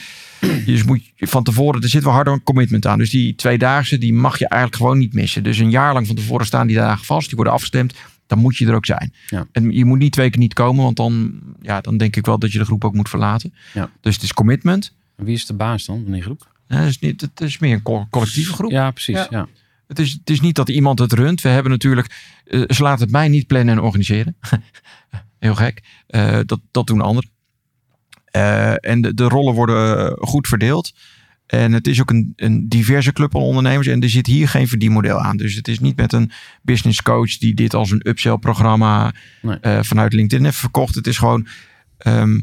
dus moet je van tevoren, er zit wel harder een commitment aan. Dus die tweedaagse, die mag je eigenlijk gewoon niet missen. Dus een jaar lang van tevoren staan die dagen vast. Die worden afgestemd. Dan moet je er ook zijn. Ja. En je moet niet twee keer niet komen, want dan, ja, dan denk ik wel dat je de groep ook moet verlaten. Ja. Dus het is commitment. Wie is de baas dan van die groep? Het is, niet, het is meer een co- collectieve groep. Ja, precies. Ja. Het, is, het is niet dat iemand het runt. We hebben natuurlijk, eh, ze laten het mij niet plannen en organiseren. Heel gek. Eh, dat, dat doen anderen. Eh, en de, de rollen worden goed verdeeld. En het is ook een, een diverse club van ondernemers. En er zit hier geen verdienmodel aan. Dus het is niet met een business coach die dit als een upsell programma Nee. vanuit LinkedIn heeft verkocht. Het is gewoon ehm,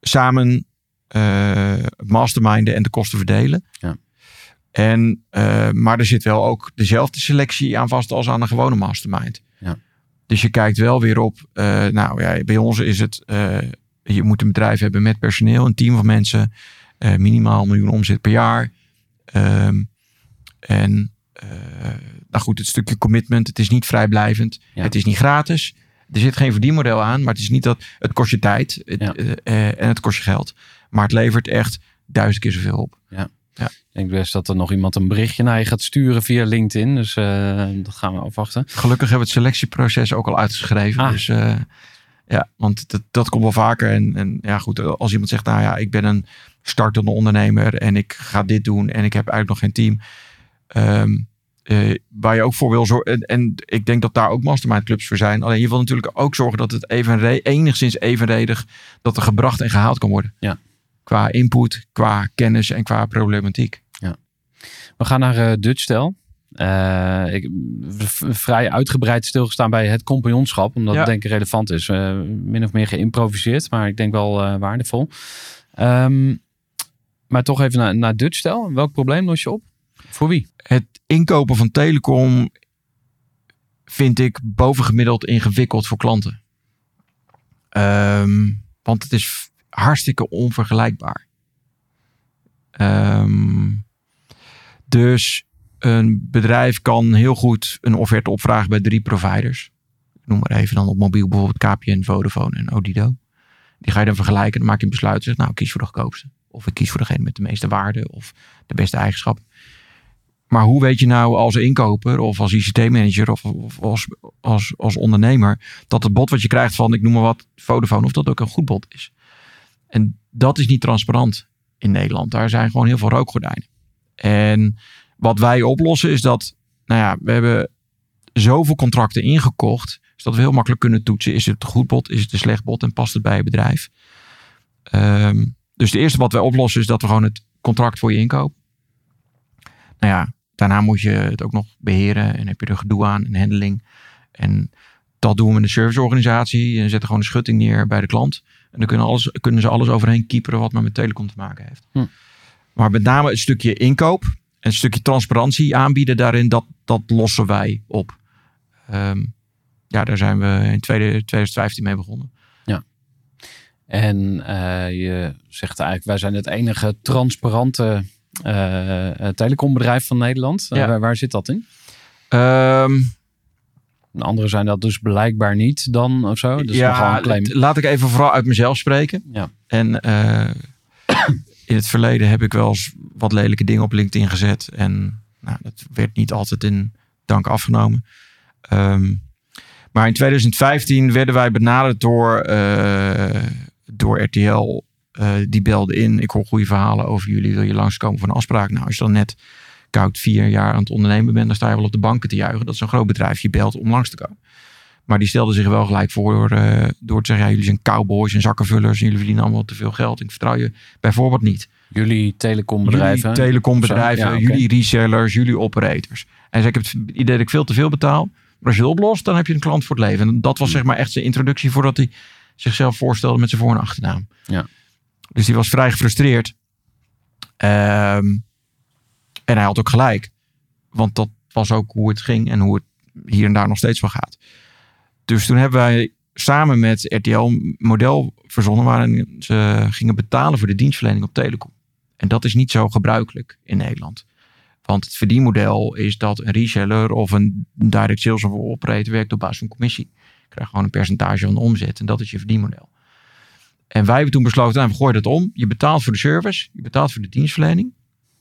samen eh masterminden en de kosten verdelen. Ja. En, eh, maar er zit wel ook dezelfde selectie aan vast als aan een gewone mastermind. Ja. Dus je kijkt wel weer op, eh, nou ja, bij ons is het, eh, je moet een bedrijf hebben met personeel, een team van mensen, minimaal een miljoen omzet per jaar. Ehm, en nou goed, het stukje commitment, het is niet vrijblijvend, Ja. het is niet gratis. Er zit geen verdienmodel aan, maar het is niet dat het kost je tijd het, Ja. en het kost je geld. Maar het levert echt duizend keer zoveel op. Ik denk best dat er nog iemand een berichtje naar je gaat sturen via LinkedIn. Dus eh, dat gaan we afwachten. Gelukkig hebben we het selectieproces ook al uitgeschreven. Ah. Dus eh, ja, want dat, dat komt wel vaker. En, en ja, goed, als iemand zegt, nou ja, ik ben een startende ondernemer en ik ga dit doen en ik heb eigenlijk nog geen team. Ehm, eh, waar je ook voor wil zorgen. En, en ik denk dat daar ook mastermind clubs voor zijn. Alleen je wil natuurlijk ook zorgen dat het evenre enigszins evenredig dat er gebracht en gehaald kan worden. Ja. Qua input, qua kennis en qua problematiek. We gaan naar eh Dutchstel. Eh, ik vrij uitgebreid stilgestaan bij het compagnonschap, omdat Ja. het denk ik relevant is. Eh, min of meer geïmproviseerd, maar ik denk wel eh, waardevol. Ehm, maar toch even naar, naar Dutchstel. Welk probleem los je op? Voor wie? het inkopen van telecom vind ik bovengemiddeld ingewikkeld voor klanten. Ehm, want het is hartstikke onvergelijkbaar. Ehm, dus een bedrijf kan heel goed een offerte opvragen bij drie providers. Ik noem maar even dan op mobiel bijvoorbeeld KPN, Vodafone en Odido. Die ga je dan vergelijken. Dan maak je een besluit. Zeg, nou, ik kies voor de goedkoopste. Of ik kies voor degene met de meeste waarde. Of de beste eigenschappen. Maar hoe weet je nou als inkoper of als ICT-manager of, of als, als, als ondernemer dat het bod wat je krijgt van, ik noem maar wat, Vodafone, of dat ook een goed bod is? En dat is niet transparant in Nederland. Daar zijn gewoon heel veel rookgordijnen. En wat wij oplossen is dat, nou ja, we hebben zoveel contracten ingekocht, dus dat we heel makkelijk kunnen toetsen. Is het een goed bod, is het een slecht bod en past het bij je bedrijf? Ehm, dus het eerste wat wij oplossen is dat we gewoon het contract voor je inkoop. Nou ja, daarna moet je het ook nog beheren en heb je er gedoe aan en handling. En dat doen we met een serviceorganisatie. En zetten gewoon een schutting neer bij de klant. En dan kunnen, alles, kunnen ze alles overheen kieperen wat maar met telecom te maken heeft. Hm. Maar met name het stukje inkoop en stukje transparantie aanbieden daarin, dat, dat lossen wij op. Ehm, ja, daar zijn we in tweede- 2015 mee begonnen. En eh, je zegt eigenlijk, wij zijn het enige transparante eh, telecombedrijf van Nederland. Eh, Ja. waar, waar zit dat in? Ehm, En Anderen zijn dat dus blijkbaar niet dan of zo. Dus ja, laat ik even vooral uit mezelf spreken. Ja. En eh, in het verleden heb ik wel eens wat lelijke dingen op LinkedIn gezet. En nou, dat werd niet altijd in dank afgenomen. Ehm, maar in 2015 werden wij benaderd door, eh, door RTL. Eh, die belde in. Ik hoor goede verhalen over jullie. Wil je langskomen voor een afspraak? Nou, als je dan net koud vier jaar aan het ondernemen bent, dan sta je wel op de banken te juichen. Dat is een groot bedrijf je belt om langs te komen. Maar die stelde zich wel gelijk voor door, eh, door te zeggen: ja, jullie zijn cowboys en zakkenvullers. En jullie verdienen allemaal te veel geld. Ik vertrouw je bijvoorbeeld niet. Jullie telecombedrijven. Jullie telecombedrijven, ja, jullie resellers, jullie operators. En zei, ik heb het idee dat ik veel te veel betaal. Maar als je het oplost, dan heb je een klant voor het leven. En dat was zeg maar echt zijn introductie voordat hij zichzelf voorstelde met zijn voor- en achternaam. Ja. Dus die was vrij gefrustreerd. Ehm, en hij had ook gelijk. Want dat was ook hoe het ging en hoe het hier en daar nog steeds wel gaat. Dus toen hebben wij samen met RTL een model verzonnen waarin ze gingen betalen voor de dienstverlening op telecom. En dat is niet zo gebruikelijk in Nederland. Want het verdienmodel is dat een reseller of een direct sales of operator werkt op basis van commissie. Je krijgt gewoon een percentage van de omzet en dat is je verdienmodel. En wij hebben toen besloten, nou, we gooien dat om. Je betaalt voor de service, je betaalt voor de dienstverlening.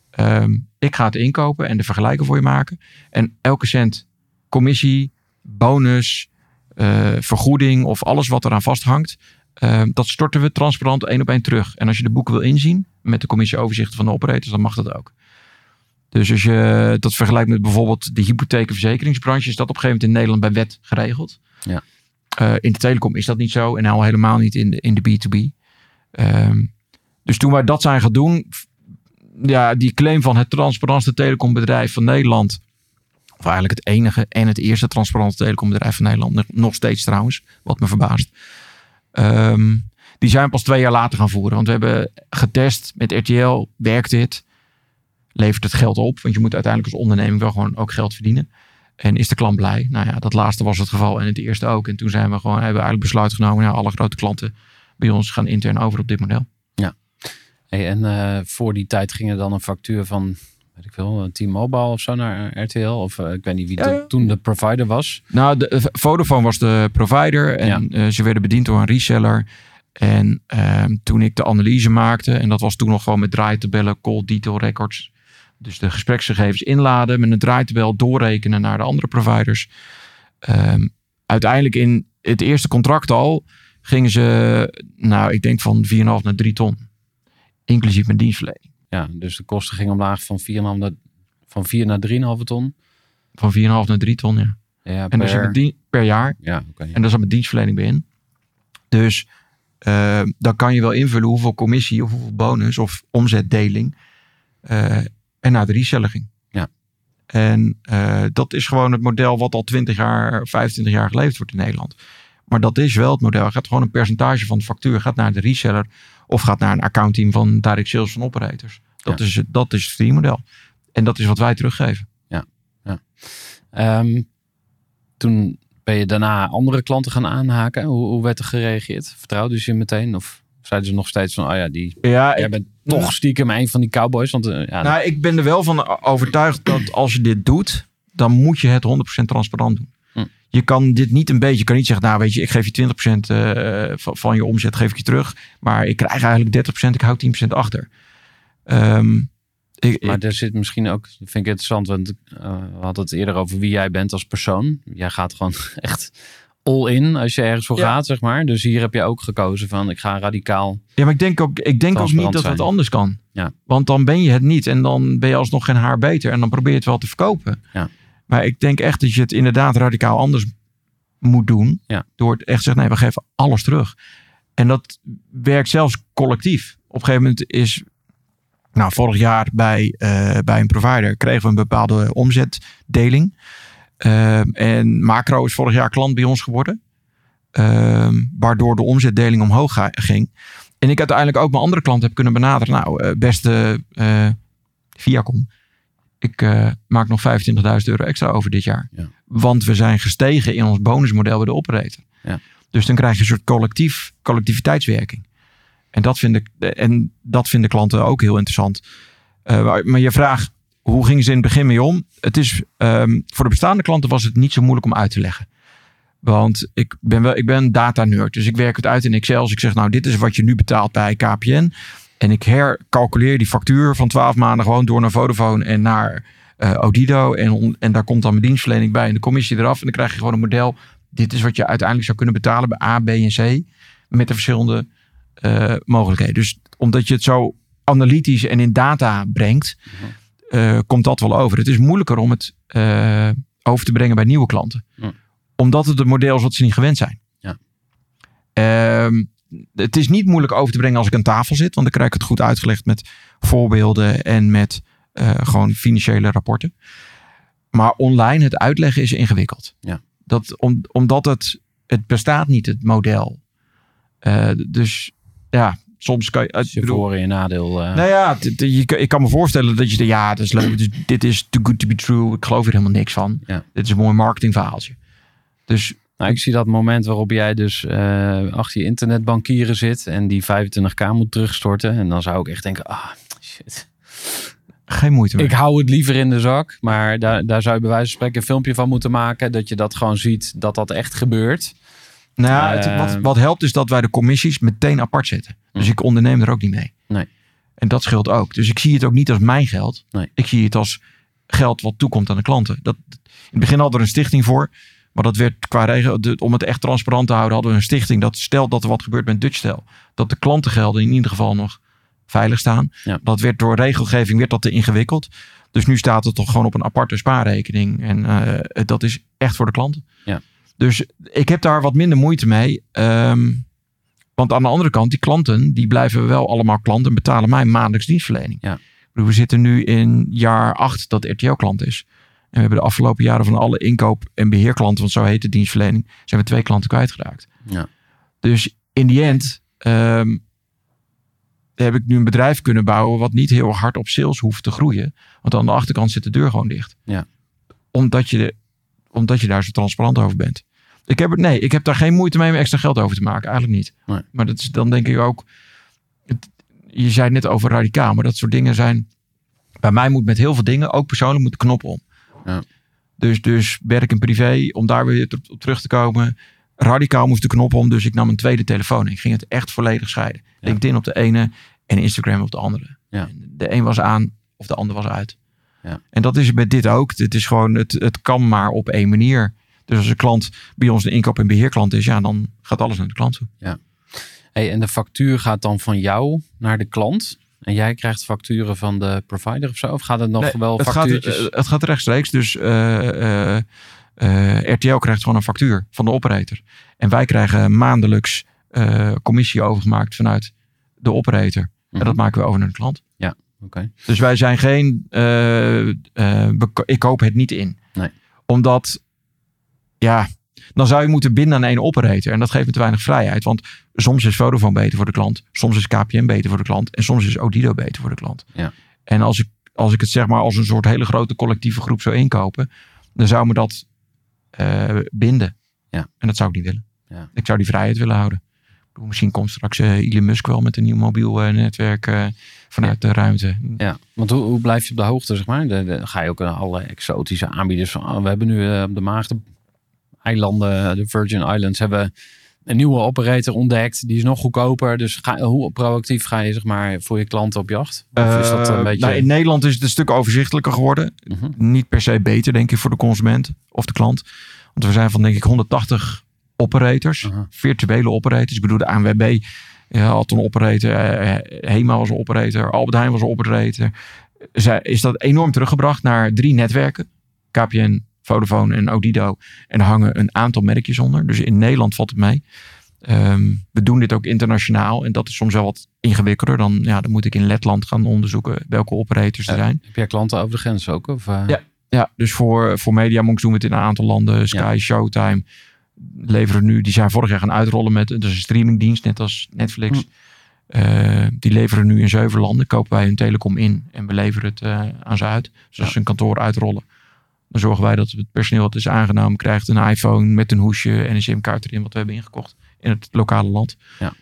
Ehm, ik ga het inkopen en de vergelijken voor je maken. En elke cent commissie, bonus, eh, vergoeding of alles wat eraan vasthangt, ehm, dat storten we transparant één op één terug. En als je de boeken wil inzien, met de commissie overzichten van de operators, dan mag dat ook. Dus als je dat vergelijkt met bijvoorbeeld de hypotheek- en verzekeringsbranche, is dat op een gegeven moment in Nederland bij wet geregeld. Ja. Eh, in de telecom is dat niet zo en al helemaal niet in de, in de B2B. Ehm, dus toen wij dat zijn gaan doen, ja, die claim van het transparantste telecombedrijf van Nederland, of eigenlijk het enige en het eerste transparante telecombedrijf van Nederland, nog- steeds trouwens, wat me verbaast. Ehm, die zijn pas twee jaar later gaan voeren. Want we hebben getest met RTL, werkt dit? Levert het geld op? Want je moet uiteindelijk als onderneming wel gewoon ook geld verdienen. En is de klant blij? Nou ja, dat laatste was het geval en het eerste ook. En toen zijn we gewoon, hebben we eigenlijk besluit genomen, nou, alle grote klanten bij ons gaan intern over op dit model. Hey, en eh, voor die tijd ging er dan een factuur van, weet ik veel, een T-Mobile of zo naar eh, RTL? Of eh, ik weet niet wie Ja, to- ja. toen de provider was. Nou, de, eh, Vodafone was de provider en eh, ze werden bediend door een reseller. En ehm, toen ik de analyse maakte, en dat was toen nog gewoon met draaitabellen, call detail records. Dus de gespreksgegevens inladen, met een draaitabel doorrekenen naar de andere providers. Ehm, uiteindelijk in het eerste contract al gingen ze, nou ik denk van 4,5 naar 3 ton. Inclusief mijn dienstverlening. Ja, dus de kosten gingen omlaag van 4,5 naar, van 4 naar 3,5 ton. Van 4,5 naar 3 ton, ja. Ja, En per, mijn dien- per jaar. ja, oké. En daar zat mijn dienstverlening bij in. Dus eh, dan kan je wel invullen hoeveel commissie of hoeveel bonus of omzetdeling eh er naar de reseller ging. Ja. En eh, dat is gewoon het model wat al 20 jaar, 25 jaar geleverd wordt in Nederland. Maar dat is wel het model. Gaat gewoon een percentage van de factuur gaat naar de reseller of gaat naar een accountteam van direct sales van operators. Dat, Ja. is, het- dat is het verdienmodel. En dat is wat wij teruggeven. Ehm, toen ben je daarna andere klanten gaan aanhaken. Hoe, hoe werd er gereageerd? Vertrouwden ze je meteen? Of zeiden ze nog steeds van, oh ja, die, Ja, jij bent toch stiekem een van die cowboys? Want eh, ja, Nou, ik ben er wel van overtuigd dat als je dit doet, dan moet je het 100% transparant doen. Je kan dit niet een beetje, je kan niet zeggen, nou weet je, ik geef je 20% eh, van, je omzet, geef ik je terug. Maar ik krijg eigenlijk 30%, ik hou 10% achter. Ehm, ik, Maar er zit misschien ook, vind ik interessant, want eh, we hadden het eerder over wie jij bent als persoon. Jij gaat gewoon echt all in als je ergens voor Ja. gaat, zeg maar. Dus hier heb je ook gekozen van, ik ga radicaal. ja, maar ik denk ook, ik denk ook niet dat het anders kan. Ja. Want dan ben je het niet en dan ben je alsnog geen haar beter en dan probeer je het wel te verkopen. Ja. Maar ik denk echt dat je het inderdaad radicaal anders moet doen. Ja. Door het echt te zeggen, nee, we geven alles terug. En dat werkt zelfs collectief. Op een gegeven moment is, nou, vorig jaar bij, eh, bij een provider kregen we een bepaalde omzetdeling. Ehm, en Macro is vorig jaar klant bij ons geworden. Ehm, waardoor de omzetdeling omhoog ga- ging. En ik uiteindelijk ook mijn andere klanten heb kunnen benaderen. Nou, eh, beste eh Viacom. Ik eh, maak nog 25.000 euro extra over dit jaar. Ja. Want we zijn gestegen in ons bonusmodel bij de operator. Ja. Dus dan krijg je een soort collectief, collectiviteitswerking. En dat, vinden, en dat vinden klanten ook heel interessant. Eh, maar, je vraagt, hoe gingen ze in het begin mee om? Het is, ehm, voor de bestaande klanten was het niet zo moeilijk om uit te leggen. Want ik ben, wel, ik ben data nerd. Dus ik werk het uit in Excel. Dus ik zeg, nou, dit is wat je nu betaalt bij KPN. En ik hercalculeer die factuur van 12 maanden gewoon door naar Vodafone en naar eh Odido. En, en daar komt dan mijn dienstverlening bij en de commissie eraf. En dan krijg je gewoon een model. Dit is wat je uiteindelijk zou kunnen betalen bij A, B en C. Met de verschillende eh, mogelijkheden. Dus omdat je het zo analytisch en in data brengt, eh, komt dat wel over. Het is moeilijker om het over te brengen bij nieuwe klanten. Omdat het een model is wat ze niet gewend zijn. Ja. Ehm, het is niet moeilijk over te brengen als ik aan tafel zit. Want dan krijg ik het goed uitgelegd met voorbeelden en met eh, gewoon financiële rapporten. Maar online het uitleggen is ingewikkeld. Ja. Dat, om, omdat het, het bestaat niet, het model. Eh, dus ja, soms kan je... Ik je voor- en je nadeel. eh, nou ja, je, ik kan me voorstellen dat je denkt, ja, dat is leuk. dus dit is too good to be true. Ik geloof er helemaal niks van. Ja. Dit is een mooi marketingverhaaltje. Dus Nou, ik zie dat moment waarop jij dus eh, achter je internetbankieren zit en die 25k moet terugstorten. En dan zou ik echt denken, ah, shit. geen moeite. Ik hou het liever in de zak, maar daar, daar zou je bij wijze van spreken een filmpje van moeten maken. Dat je dat gewoon ziet, dat dat echt gebeurt. nou, ja, het- Eh, wat, wat helpt is dat wij de commissies meteen apart zetten. Dus Hm. ik onderneem er ook niet mee. Nee. En dat scheelt ook. Dus ik zie het ook niet als mijn geld. Nee. Ik zie het als geld wat toekomt aan de klanten. Dat, in het begin hadden we er een stichting voor. Maar dat werd qua regel, om het echt transparant te houden, hadden we een stichting. Dat stelt dat er wat gebeurt met Dutchstel. Dat de klantengelden in ieder geval nog veilig staan. Ja. Dat werd door regelgeving werd dat te ingewikkeld. Dus nu staat het toch gewoon op een aparte spaarrekening. En eh, dat is echt voor de klanten. Ja. Dus ik heb daar wat minder moeite mee. Ehm, want aan de andere kant, die klanten, die blijven wel allemaal klanten en betalen mij maandelijks dienstverlening. Ja. We zitten nu in jaar acht dat RTL klant is. En we hebben de afgelopen jaren van alle inkoop- en beheerklanten, want zo heet de dienstverlening, zijn we twee klanten kwijtgeraakt. Ja. Dus in die end ehm, heb ik nu een bedrijf kunnen bouwen wat niet heel hard op sales hoeft te groeien. Want aan de achterkant zit de deur gewoon dicht. Ja. Omdat, je, omdat je daar zo transparant over bent. Ik heb, nee, ik heb daar geen moeite mee om extra geld over te maken. Eigenlijk niet. Nee. Maar dat is, dan denk ik ook... Het, je zei net over radicaal, maar dat soort dingen zijn... Bij mij moet met heel veel dingen, ook persoonlijk, moet de knop om. Ja. Dus, dus werk en privé, om daar weer op, terug te komen. Radicaal moest de knop om, dus ik nam een tweede telefoon. Ik ging het echt volledig scheiden. Ja. LinkedIn op de ene en Instagram op de andere. Ja. De een was aan of de ander was uit. Ja. En dat is met dit ook. Het is gewoon, het, het kan maar op één manier. Dus als een klant bij ons de inkoop- en beheerklant is, ja, dan gaat alles naar de klant toe. Hey, en de factuur gaat dan van jou naar de klant. En jij krijgt facturen van de provider of zo? Of gaat het nog Nee, wel het, gaat, factuurtjes? eh, het gaat rechtstreeks. Dus eh, eh, RTL krijgt gewoon een factuur van de operator. En wij krijgen maandelijks commissie overgemaakt vanuit de operator. En Mhm. dat maken we over naar de klant. Oké. Dus wij zijn geen. ik koop het niet in. Nee. Omdat. Ja. Dan zou je moeten binden aan één operator. En dat geeft me te weinig vrijheid. Want soms is Vodafone beter voor de klant. Soms is KPN beter voor de klant. En soms is Odido beter voor de klant. Ja. En als ik, als ik het zeg maar als een soort hele grote collectieve groep zou inkopen. Dan zou me dat eh, binden. Ja. En dat zou ik niet willen. Ja. Ik zou die vrijheid willen houden. Misschien komt straks eh, Elon Musk wel met een nieuw mobiel eh, netwerk vanuit de ruimte. Ja, want hoe, hoe blijf je op de hoogte, zeg maar? De, de- ga je ook naar alle exotische aanbieders van... oh, we hebben nu op de Maagdeneilanden, de Virgin Islands... hebben een nieuwe operator ontdekt. Die is nog goedkoper. Dus ga, hoe proactief ga je, zeg maar, voor je klanten op jacht? Of is dat een Eh, beetje... nou, in Nederland is het een stuk overzichtelijker geworden. Mhm. Niet per se beter, denk ik, voor de consument of de klant. Want we zijn van, denk ik, 180 operators. Aha. Virtuele operators. Ik bedoel, de ANWB ja, had een operator. eh, Hema was een operator. Albert Heijn was een operator. Zij, is dat enorm teruggebracht naar drie netwerken. KPN, Vodafone en Odido. En er hangen een aantal merkjes onder. Dus in Nederland valt het mee. Ehm, we doen dit ook internationaal. En dat is soms wel wat ingewikkelder. Dan, ja, dan moet ik in Letland gaan onderzoeken welke operators er Ja. zijn. Heb jij klanten over de grens ook? Of, eh? Ja. Ja, dus voor, voor Mediamonks doen we het in een aantal landen. Sky, Ja. Showtime leveren nu. Die zijn vorig jaar gaan uitrollen met een streamingdienst, net als Netflix. Hm. Eh, die leveren nu in zeven landen. Kopen wij hun telecom in en we leveren het eh, aan ze uit. Dus als ze een kantoor uitrollen, dan zorgen wij dat het personeel dat is aangenomen krijgt een iPhone met een hoesje en een simkaart erin wat we hebben ingekocht in het lokale land. Ja.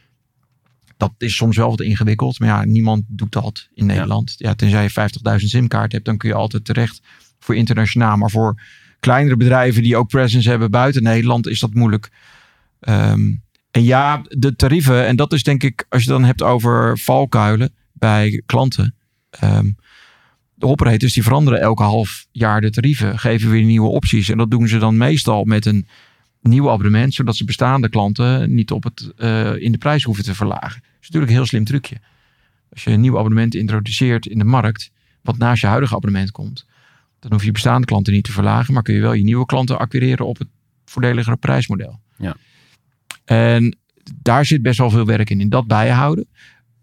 Dat is soms wel wat ingewikkeld, maar ja, niemand doet dat in Nederland. Ja, tenzij je 50.000 simkaarten hebt, dan kun je altijd terecht voor internationaal. Maar voor kleinere bedrijven die ook presence hebben buiten Nederland, is dat moeilijk. Ehm, en ja, de tarieven, en dat is denk ik, als je dan hebt over valkuilen bij klanten. ehm, de operators die veranderen elke half jaar de tarieven, geven weer nieuwe opties. En dat doen ze dan meestal met een nieuw abonnement, zodat ze bestaande klanten niet op het, eh, in de prijs hoeven te verlagen. Dat is natuurlijk een heel slim trucje. Als je een nieuw abonnement introduceert in de markt, wat naast je huidige abonnement komt, dan hoef je bestaande klanten niet te verlagen, maar kun je wel je nieuwe klanten acquireren op het voordeligere prijsmodel. Ja. En daar zit best wel veel werk in, in dat bijhouden.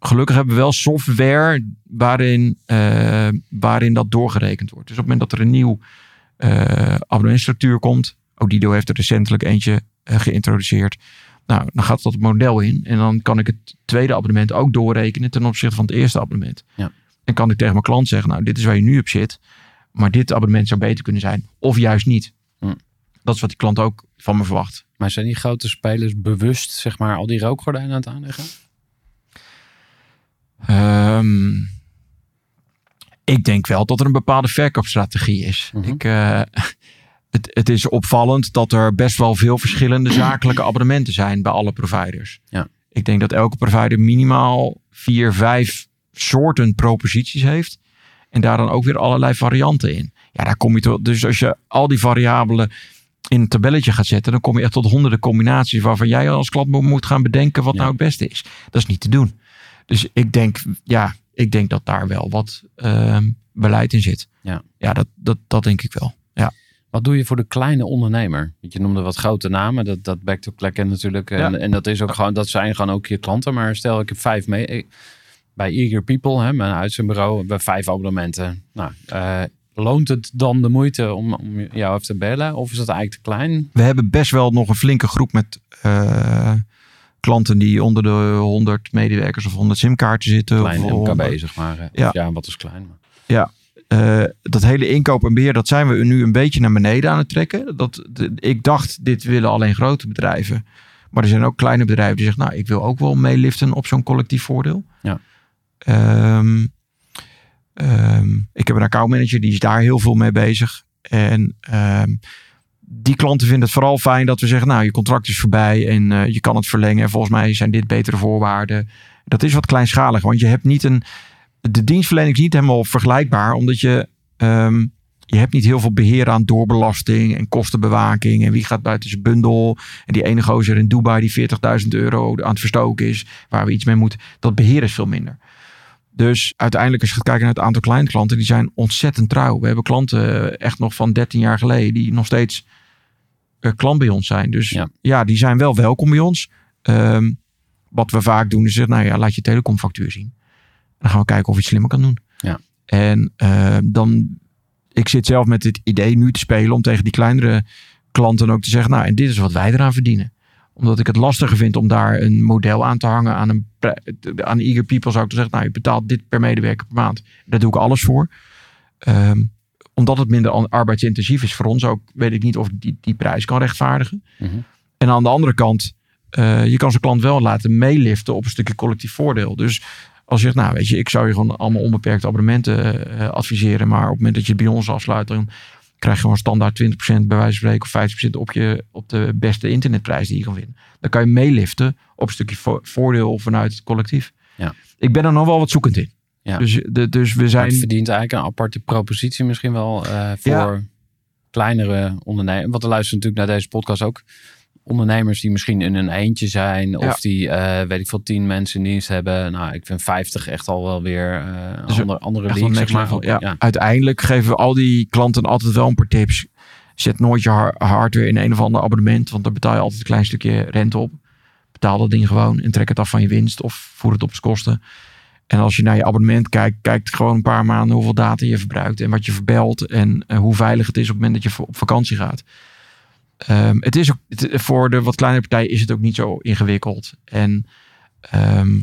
Gelukkig hebben we wel software waarin, eh, waarin dat doorgerekend wordt. Dus op het moment dat er een nieuw eh abonnementstructuur komt, Odido heeft er recentelijk eentje eh, geïntroduceerd. Nou, dan gaat dat model in en dan kan ik het tweede abonnement ook doorrekenen ten opzichte van het eerste abonnement. Ja. En kan ik tegen mijn klant zeggen, nou, dit is waar je nu op zit, maar dit abonnement zou beter kunnen zijn, of juist niet. Hm. Dat is wat die klant ook van me verwacht. Maar zijn die grote spelers bewust, zeg maar, al die rookgordijnen aan het aanleggen? Ehm, ik denk wel dat er een bepaalde verkoopstrategie is. Mhm. ik, eh, het, het is opvallend dat er best wel veel verschillende zakelijke abonnementen zijn bij alle providers. Ja. Ik denk dat elke provider minimaal vier, vijf soorten proposities heeft. En daar dan ook weer allerlei varianten in. Ja, daar kom je tot. Dus als je al die variabelen in een tabelletje gaat zetten, dan kom je echt tot honderden combinaties waarvan jij als klant moet gaan bedenken wat Ja. nou het beste is. Dat is niet te doen. Dus ik denk, ja, ik denk dat daar wel wat ehm, beleid in zit. Ja. ja dat, dat, dat denk ik wel. Ja. Wat doe je voor de kleine ondernemer? Want je noemde wat grote namen. Dat, dat back to plekken natuurlijk. En, Ja. en dat is ook gewoon, dat zijn gewoon ook je klanten. Maar stel ik heb vijf mee. ik- Bij Eager People, hè, mijn uitzendbureau, hebben we vijf abonnementen. Nou, eh, loont het dan de moeite om, om jou even te bellen? Of is dat eigenlijk te klein? We hebben best wel nog een flinke groep met eh, klanten die onder de 100 medewerkers of 100 simkaarten zitten. Klein of MKB, 100. zeg maar. hè. Ja. Ja, wat is klein? Maar. Eh, dat hele inkoop en beheer, dat zijn we nu een beetje naar beneden aan het trekken. Dat, de- ik dacht, dit willen alleen grote bedrijven. Maar er zijn ook kleine bedrijven die zeggen, nou, ik wil ook wel meeliften op zo'n collectief voordeel. Ja. Ehm, ehm, ik heb een accountmanager, die is daar heel veel mee bezig. En ehm, die klanten vinden het vooral fijn dat we zeggen, nou, je contract is voorbij en eh, je kan het verlengen. En volgens mij zijn dit betere voorwaarden. Dat is wat kleinschalig, want je hebt niet een... De dienstverlening is niet helemaal vergelijkbaar, omdat je... ehm, je hebt niet heel veel beheer aan doorbelasting en kostenbewaking. En wie gaat buiten zijn bundel. En die ene gozer in Dubai die 40.000 euro aan het verstoken is. Waar we iets mee moeten. Dat beheer is veel minder. Dus uiteindelijk als je gaat kijken naar het aantal klanten, Die zijn ontzettend trouw. We hebben klanten eh, echt nog van 13 jaar geleden. Die nog steeds klant bij ons zijn. Dus Ja. ja, die zijn wel welkom bij ons. Ehm, wat we vaak doen is zeggen. Nou ja, laat je telecomfactuur zien. Dan gaan we kijken of je het slimmer kan doen. Ja. En eh, dan, ik zit zelf met het idee nu te spelen om tegen die kleinere klanten ook te zeggen, nou en dit is wat wij eraan verdienen. Omdat ik het lastiger vind om daar een model aan te hangen aan een aan Eager People zou ik te zeggen, nou je betaalt dit per medewerker per maand. Daar doe ik alles voor. Ehm, omdat het minder arbeidsintensief is voor ons ook, weet ik niet of die, die prijs kan rechtvaardigen. Mhm. En aan de andere kant, eh, je kan zo'n klant wel laten meeliften op een stukje collectief voordeel. Dus als je zegt, nou weet je, ik zou je gewoon allemaal onbeperkte abonnementen eh, adviseren. Maar op het moment dat je het bij ons afsluit, dan krijg je gewoon standaard 20% bij wijze van spreken of 50% op, je, op de beste internetprijs die je kan vinden. Dan kan je meeliften op een stukje vo- voordeel vanuit het collectief. Ja. Ik ben er nog wel wat zoekend in. Ja. Dus, de, dus we Maar zijn... het verdient eigenlijk een aparte propositie misschien wel eh, voor Ja. kleinere ondernemers. Want er luisteren natuurlijk naar deze podcast ook ondernemers die misschien in een eentje zijn. Of die, eh, weet ik veel, tien mensen in dienst hebben. Nou, ik vind 50 echt al wel weer een Dus andere, andere league, zeg maar. level. Ja. ja. Uiteindelijk geven we al die klanten altijd wel een paar tips. Zet nooit je har- hardware in een of ander abonnement. Want daar betaal je altijd een klein stukje rente op. Betaal dat ding gewoon en trek het af van je winst. Of voer het op zijn kosten. En als je naar je abonnement kijkt, kijkt gewoon een paar maanden hoeveel data je verbruikt. En wat je verbelt. En eh, hoe veilig het is op het moment dat je op vakantie gaat. Ehm, het is ook, voor de wat kleinere partijen is het ook niet zo ingewikkeld. En ehm,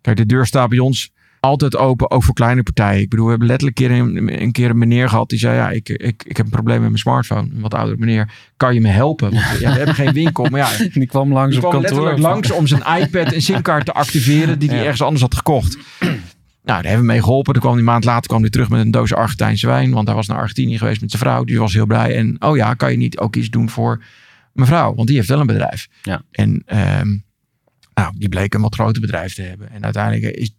kijk, de deur staat bij ons altijd open, ook voor kleine partijen. Ik bedoel, we hebben letterlijk een keer een, een, keer een meneer gehad die zei: Ja, ik, ik, ik heb een probleem met mijn smartphone. Een wat oudere meneer, kan je me helpen? Want ja, we hebben geen winkel. Maar ja, Die kwam langs die op kantoor. letterlijk langs om zijn iPad en simkaart te activeren die hij Ja. ergens anders had gekocht. Nou, daar hebben we mee geholpen. Toen kwam die maand later kwam hij terug met een doos Argentijnse wijn. Want hij was naar Argentinië geweest met zijn vrouw. Die was heel blij. En oh ja, kan je niet ook iets doen voor mevrouw? Want die heeft wel een bedrijf. Ja. En ehm, nou, die bleek een wat groter bedrijf te hebben. En uiteindelijk is,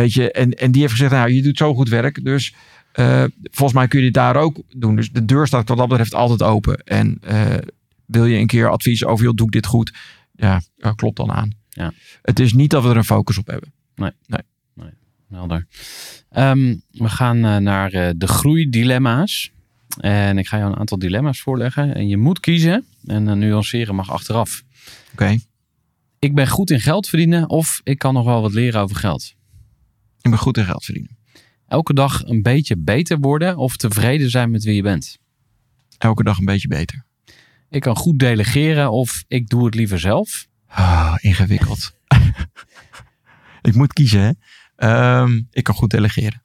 weet je, en, en die heeft gezegd, nou, je doet zo goed werk. Dus eh, volgens mij kun je dit daar ook doen. Dus de deur staat wat dat betreft altijd open. En eh, wil je een keer advies over, joh, doe ik dit goed? Ja, klopt dan aan. Ja. Het is niet dat we er een focus op hebben. Helder. Ehm, we gaan eh, naar de groeidilemma's. En ik ga jou een aantal dilemma's voorleggen. En je moet kiezen. En nuanceren mag achteraf. Oké, Ik ben goed in geld verdienen of ik kan nog wel wat leren over geld. Ik ben goed in geld verdienen. Elke dag een beetje beter worden of tevreden zijn met wie je bent. Elke dag een beetje beter. Ik kan goed delegeren of ik doe het liever zelf. Ah, ingewikkeld. ik moet kiezen, hè. Ehm, ik kan goed delegeren.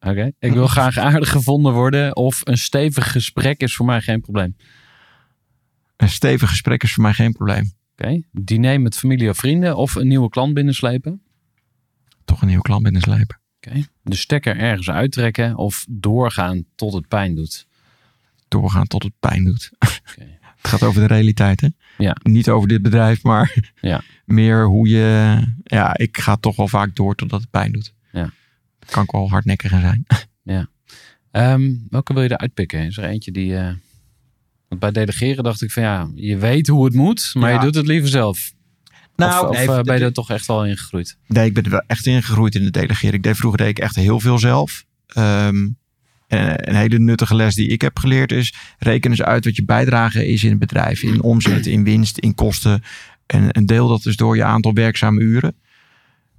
Oké. Ik wil graag aardig gevonden worden of een stevig gesprek is voor mij geen probleem. Een stevig gesprek is voor mij geen probleem. Oké. Diner met familie of vrienden of een nieuwe klant binnenslepen. Toch een nieuwe klant binnenslijpen. Oké. De stekker ergens uittrekken of doorgaan tot het pijn doet. Doorgaan tot het pijn doet. Het gaat over de realiteit, hè? Ja. Niet over dit bedrijf, maar Ja. meer hoe je... Ja, ik ga toch wel vaak door totdat het pijn doet. Ja. Kan ik wel hardnekkig in zijn. Ehm, welke wil je eruit pikken? Is er eentje die... eh, Want bij delegeren dacht ik van ja, je weet hoe het moet, maar Ja. je doet het liever zelf. Nou, of nee, eh, ben je er toch echt wel in gegroeid? Nee, ik ben er wel echt ingegroeid in het delegeren. Ik deed vroeger deed ik echt heel veel zelf. Ehm, en een hele nuttige les die ik heb geleerd is... reken eens uit wat je bijdrage is in het bedrijf. In omzet, in winst, in kosten. En, en deel dat dus door je aantal werkzame uren.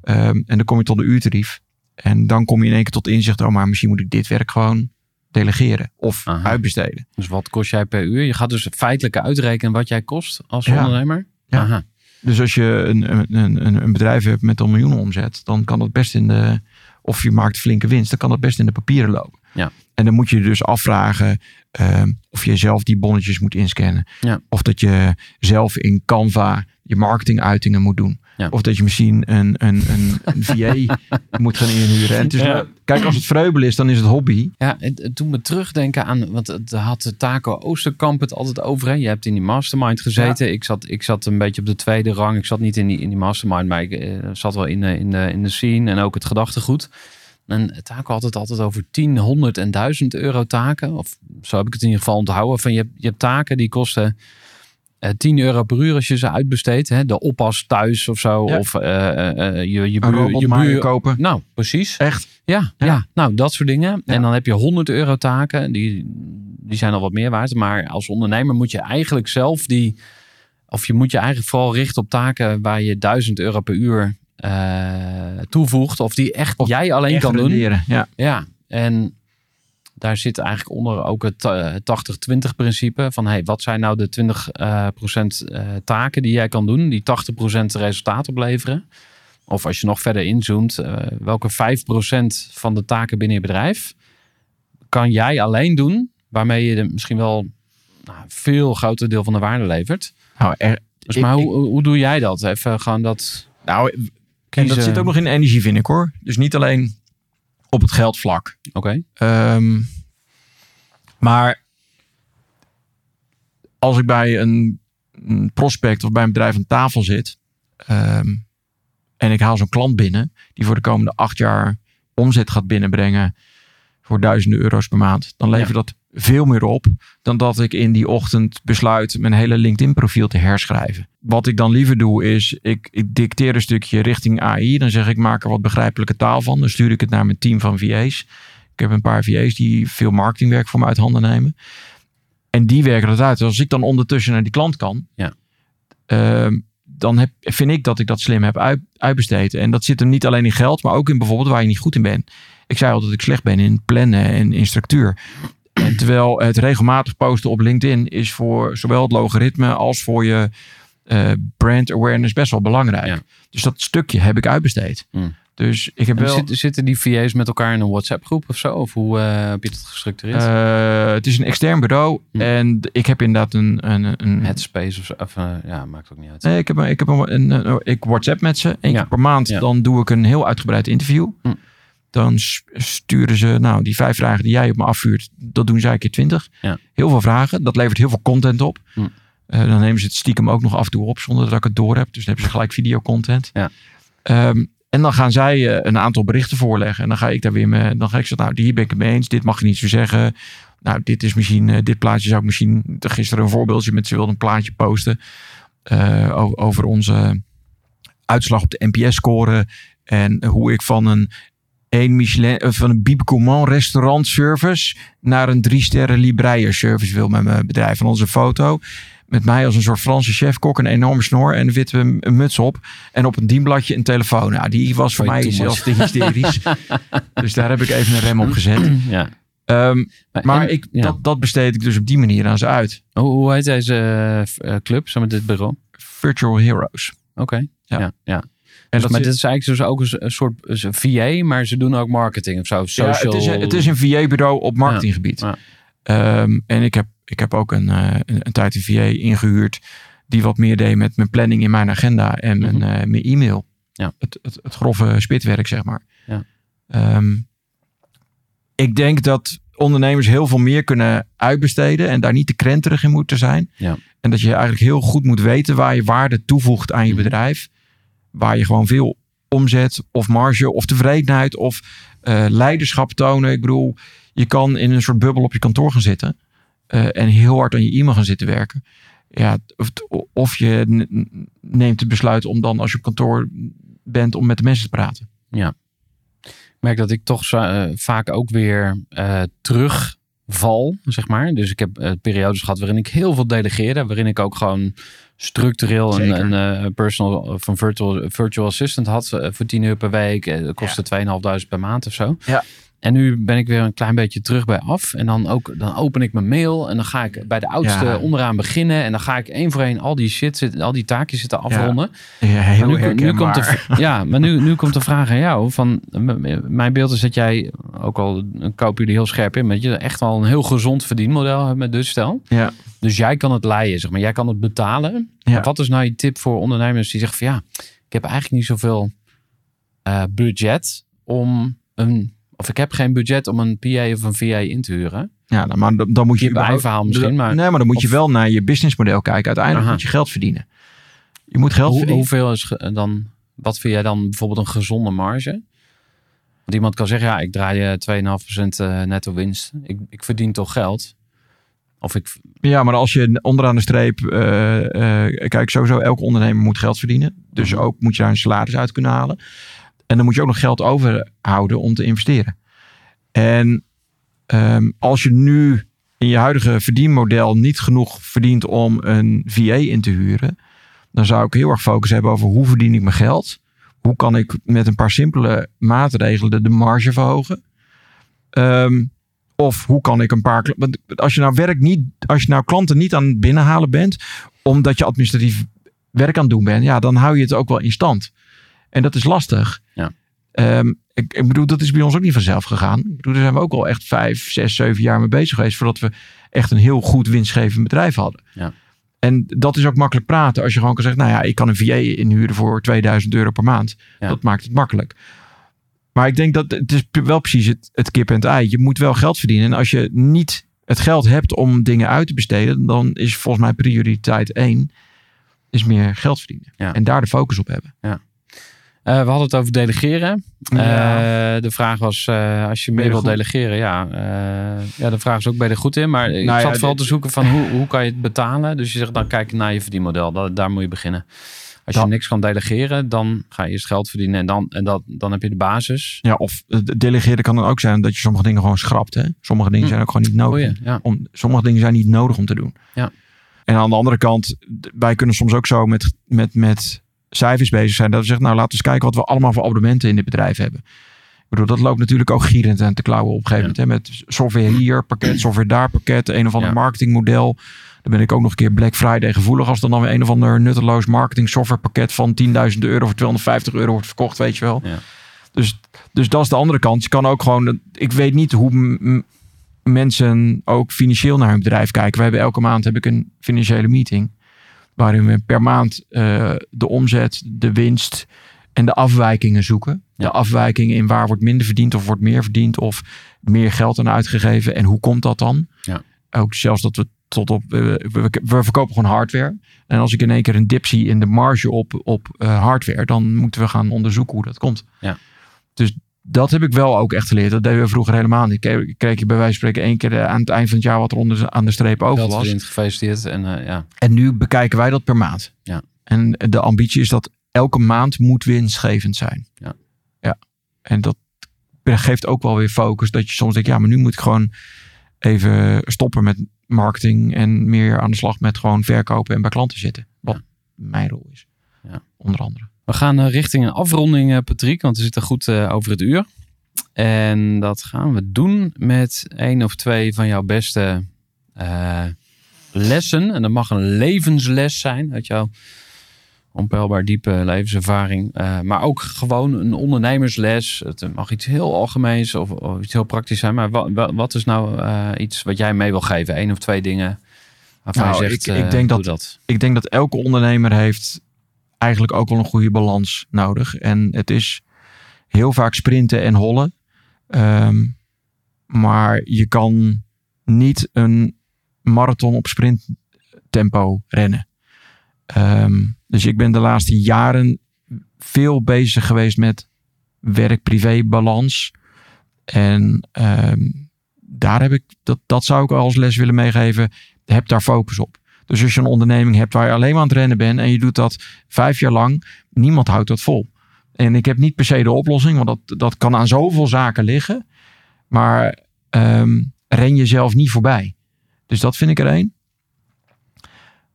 Ehm, en dan kom je tot een uurtarief. En dan kom je in één keer tot inzicht... oh, maar misschien moet ik dit werk gewoon delegeren. Of Aha. uitbesteden. Dus wat kost jij per uur? Je gaat dus feitelijk uitrekenen wat jij kost als Ja. ondernemer? Ja. Aha. Dus als je een, een, een, een bedrijf hebt met een miljoen omzet, dan kan dat best in de. Of je maakt flinke winst, dan kan dat best in de papieren lopen. Ja. En dan moet je dus afvragen ehm, of je zelf die bonnetjes moet inscannen. Ja. Of dat je zelf in Canva je marketinguitingen moet doen. Ja. Of dat je misschien een, een, een, een VA moet gaan inhuren. En Ja. kijk, als het vreubel is, dan is het hobby. Ja, het, het doet me terugdenken aan, want het had Taco Oosterkamp het altijd over. Hè? Je hebt in die mastermind gezeten. Ik, zat, ik zat een beetje op de tweede rang. Ik zat niet in die, in die mastermind, maar ik eh, zat wel in de, in, de, in de scene en ook het gedachtegoed. En Taco had het altijd over 10, 100 en 1000 euro taken. Of zo heb ik het in ieder geval onthouden. Van je, hebt- je hebt taken die kosten 10 euro per uur als je ze uitbesteedt. Hè? De oppas thuis of zo. Ja. Of eh, eh, eh, je, je buur. Je buur kopen. nou, precies. Echt. Ja, ja. Ja. nou dat soort dingen. Ja. En dan heb je 100 euro taken. Die, die zijn al wat meer waard. Maar als ondernemer moet je eigenlijk zelf die... Of je moet je eigenlijk vooral richten op taken waar je 1000 euro per uur eh, toevoegt. Of die echt Of jij alleen kan doen. Ja. Ja, en daar zit eigenlijk onder ook het eh, 80-20 principe. Van hey, wat zijn nou de 20 eh, procent eh, taken die jij kan doen, die 80 procent resultaat opleveren? Of als je nog verder inzoomt, welke 5 procent van de taken binnen je bedrijf kan jij alleen doen, waarmee je de, misschien wel nou, veel groter deel van de waarde levert? Nou, er, Dus Ik- maar ik- hoe, doe jij dat? Even gewoon dat. nou, en dat zit ook nog in energie, vind ik hoor. Dus niet alleen op het geldvlak. Oké. Ehm, maar als ik bij een, een prospect of bij een bedrijf aan tafel zit ehm, en ik haal zo'n klant binnen die voor de komende acht jaar omzet gaat binnenbrengen voor duizenden euro's per maand, dan levert dat veel meer op dan dat ik in die ochtend besluit mijn hele LinkedIn profiel te herschrijven. Wat ik dan liever doe is, ik, ik dicteer een stukje richting AI. Dan zeg ik, maak er wat begrijpelijke taal van. Dan stuur ik het naar mijn team van VA's. Ik heb een paar VA's die veel marketingwerk voor me uit handen nemen. En die werken dat uit. Dus als ik dan ondertussen naar die klant kan, Ja. ehm, dan heb, vind ik dat ik dat slim heb uit, uitbesteed. En dat zit hem niet alleen in geld, maar ook in bijvoorbeeld waar je niet goed in bent. Ik zei al dat ik slecht ben in plannen en in structuur. En terwijl het regelmatig posten op LinkedIn is voor zowel het logaritme als voor je eh, brand awareness best wel belangrijk. Ja. Dus dat stukje heb ik uitbesteed. Hmm. Dus ik heb En wel. Zitten, die VA's met elkaar in een WhatsApp groep of zo? Of hoe eh, heb je dat gestructureerd? Eh, het is een extern bureau Hm. en ik heb inderdaad een. een, een Headspace of zo? Of, eh, ja, maakt ook niet uit. nee, ik heb, een, ik heb een, een, ik WhatsApp met ze. Eén Ja. keer per maand. Ja. Dan doe ik een heel uitgebreid interview. Hm. Dan sturen ze, nou, die vijf vragen die jij op me afvuurt, dat doen zij keer twintig. Ja. Heel veel vragen. Dat levert heel veel content op. Hm. Eh, dan nemen ze het stiekem ook nog af en toe op, zonder dat ik het door heb. Dus dan hebben ze gelijk videocontent. Ja. Ehm, en dan gaan zij eh, een aantal berichten voorleggen. En dan ga ik daar weer mee. Dan ga ik zeggen, nou, hier ben ik het mee eens. Dit mag je niet zo zeggen. Nou, dit is misschien, eh, dit plaatje zou ik misschien. Gisteren een voorbeeldje met ze wilde een plaatje posten. over onze uitslag op de NPS-score. En hoe ik van een een Michelin, eh, van een Bibi Command restaurant service naar een drie sterren Libreier service wil met mijn bedrijf. Van onze foto met mij als een soort Franse chefkok, een enorme snor en een witte muts op. En op een dienbladje een telefoon. Nou, die was voor mij zelfs te hysterisch. dus daar heb ik even een rem op gezet. Ja. Ehm, maar en- ik, ja. dat, dat besteed ik dus op die manier aan ze uit. Hoe, hoe heet deze eh, eh, club, zo met dit bureau? Virtual Heroes. Oké. Ja. Ja. Ja, En Dus, maar zit- dit is eigenlijk dus ook een, soort is een VA, maar ze doen ook marketing of zo. Ja, Social... het, is een, het is een VA-bureau op marketinggebied. Ja. Ehm, en ik heb, ik heb ook een, eh, een, een tijd een VA ingehuurd die wat meer deed met mijn planning in mijn agenda en mijn, Mhm. eh, mijn e-mail. Ja. Het, het, het grove spitwerk, zeg maar. Ja. Ehm, ik denk dat ondernemers heel veel meer kunnen uitbesteden en daar niet te krenterig in moeten zijn. Ja. En dat je eigenlijk heel goed moet weten waar je waarde toevoegt aan je Mhm. bedrijf. Waar je gewoon veel omzet of marge of tevredenheid of eh, leiderschap tonen. Ik bedoel, je kan in een soort bubbel op je kantoor gaan zitten. eh, en heel hard aan je e-mail gaan zitten werken. ja, of, of je neemt het besluit om dan als je op kantoor bent om met de mensen te praten. Ik merk dat ik toch eh, vaak ook weer eh, terugval, zeg maar. Dus ik heb eh, periodes gehad waarin ik heel veel delegeerde. Waarin ik ook gewoon structureel Zeker. een, een eh, personal of een virtual, virtual assistant had eh, voor 10 uur per week. Dat kostte 2.500 per maand of zo. Ja. En nu ben ik weer een klein beetje terug bij af. En dan, ook, dan open ik mijn mail en dan ga ik bij de oudste Ja. onderaan beginnen. En dan ga ik één voor één al die shit, zitten, al die taakjes zitten afronden. Ja, heel Maar nu, nu komt de, ja, maar nu, nu komt de vraag aan jou. Van, mijn beeld is dat jij, ook al kopen jullie heel scherp in, met je echt wel een heel gezond verdienmodel hebt met Dutchstel. Ja. Dus jij kan het leiden, zeg maar. Jij kan het betalen. Ja. Wat is nou je tip voor ondernemers die zeggen van ja, ik heb eigenlijk niet zoveel eh, budget om een, of ik heb geen budget om een PA of een VA in te huren. Ja, nou, maar dan, dan moet je... Überhaupt- verhaal misschien, maar Nee, maar dan moet je wel naar je businessmodel kijken. Uiteindelijk Aha. moet je geld verdienen. Je moet geld hoe, verdienen. hoeveel is dan, wat vind jij dan bijvoorbeeld een gezonde marge? Want iemand kan zeggen, ja, ik draai eh, 2,5% eh, netto winst. Ik, ik verdien toch geld? Of ik, Ja, maar als je onderaan de streep... eh, eh, kijk, sowieso elke ondernemer moet geld verdienen. Dus Mhm. ook moet je daar een salaris uit kunnen halen. En dan moet je ook nog geld overhouden om te investeren. En ehm, als je nu in je huidige verdienmodel niet genoeg verdient om een VA in te huren... dan zou ik heel erg focus hebben over hoe verdien ik mijn geld... Hoe kan ik met een paar simpele maatregelen de, marge verhogen? Ehm, of hoe kan ik een paar. als je nou werk niet, als je nou klanten niet aan binnenhalen bent, omdat je administratief werk aan het doen bent, ja, dan hou je het ook wel in stand. En dat is lastig. Ja. Ehm, ik, ik bedoel, dat is bij ons ook niet vanzelf gegaan. Ik bedoel, daar zijn we ook al echt vijf, zes, zeven jaar mee bezig geweest voordat we echt een heel goed winstgevend bedrijf hadden. Ja. En dat is ook makkelijk praten als je gewoon kan zeggen, nou ja, ik kan een VA inhuren voor 2000 euro per maand. Ja. Dat maakt het makkelijk. Maar ik denk dat het is wel precies het, het kip en het ei. Je moet wel geld verdienen. En als je niet het geld hebt om dingen uit te besteden, dan is volgens mij prioriteit één is meer geld verdienen. Ja. En daar de focus op hebben. Eh, we hadden het over delegeren. Ja. Eh, de vraag was, eh, als je meer je wil goed? delegeren, ja, eh, ja, de vraag is ook, ben je er goed in? Maar ik Nou ja, zat vooral dit- te zoeken van, hoe, hoe kan je het betalen? Dus je zegt, dan kijk naar je verdienmodel. Da- daar moet je beginnen. Als je niks kan delegeren, dan ga je eerst geld verdienen. En dan, en dat, dan heb je de basis. Ja, of eh, delegeren kan dan ook zijn dat je sommige dingen gewoon schrapt. Hè? Sommige dingen Hm. zijn ook gewoon niet nodig. Goeie, ja. om, sommige dingen zijn niet nodig om te doen. Ja. En aan de andere kant, wij kunnen soms ook zo met, met, met cijfers bezig zijn. Dat we zeggen, nou laten we eens kijken wat we allemaal voor abonnementen in dit bedrijf hebben. Ik bedoel, dat loopt natuurlijk ook gierend aan te klauwen op een gegeven moment. Hè? Met software hier, pakket, software daar, pakket, een of ander Ja. marketingmodel. Dan ben ik ook nog een keer Black Friday gevoelig als dan dan weer een of ander nutteloos marketing software pakket van 10.000 euro voor 250 euro wordt verkocht, weet je wel. Ja. Dus, dus dat is de andere kant. Je kan ook gewoon, ik weet niet hoe mensen ook financieel naar hun bedrijf kijken. We hebben elke maand heb ik een financiële meeting. Waarin we per maand eh, de omzet, de winst en de afwijkingen zoeken. Ja. De afwijkingen in waar wordt minder verdiend of wordt meer verdiend. Of meer geld aan uitgegeven. En hoe komt dat dan? Ja. Ook zelfs dat we tot op, eh, we, we, we verkopen gewoon hardware. En als ik in één keer een dip zie in de marge op, op eh, hardware. Dan moeten we gaan onderzoeken hoe dat komt. Ja. Dus dat heb ik wel ook echt geleerd. Dat deden we vroeger helemaal niet. Kreeg, kreeg je bij wijze van spreken één keer eh, aan het eind van het jaar wat er onder, aan de streep over was. verdiend, gefeliciteerd. En eh, ja, En nu bekijken wij dat per maand. Ja. En de ambitie is dat elke maand moet winstgevend zijn. Ja. ja. En dat geeft ook wel weer focus. Dat je soms denkt, ja, maar nu moet ik gewoon even stoppen met marketing. En meer aan de slag met gewoon verkopen en bij klanten zitten. Wat mijn rol is. Ja. Onder andere. We gaan eh, richting een afronding, eh, Patrick, want we zitten goed eh, over het uur. En dat gaan we doen met één of twee van jouw beste lessen. En dat mag een levensles zijn uit jouw onpeilbaar diepe levenservaring. Maar ook gewoon een ondernemersles. Het mag iets heel algemeens of, of iets heel praktisch zijn. Maar wat, wat, is nou iets wat jij mee wil geven? Eén of twee dingen waarvan Nou, je zegt, ik- ik denk dat. ik denk dat elke ondernemer heeft eigenlijk ook wel een goede balans nodig. En het is heel vaak sprinten en hollen. Ehm, maar je kan niet een marathon op sprinttempo rennen. Ehm, dus ik ben de laatste jaren veel bezig geweest met werk-privé balans. En ehm, daar heb ik, dat, dat zou ik als les willen meegeven. Heb daar focus op. Dus als je een onderneming hebt waar je alleen maar aan het rennen bent en je doet dat vijf jaar lang, niemand houdt dat vol. En ik heb niet per se de oplossing, want dat, dat kan aan zoveel zaken liggen. Maar ehm, ren jezelf niet voorbij. Dus dat vind ik er één.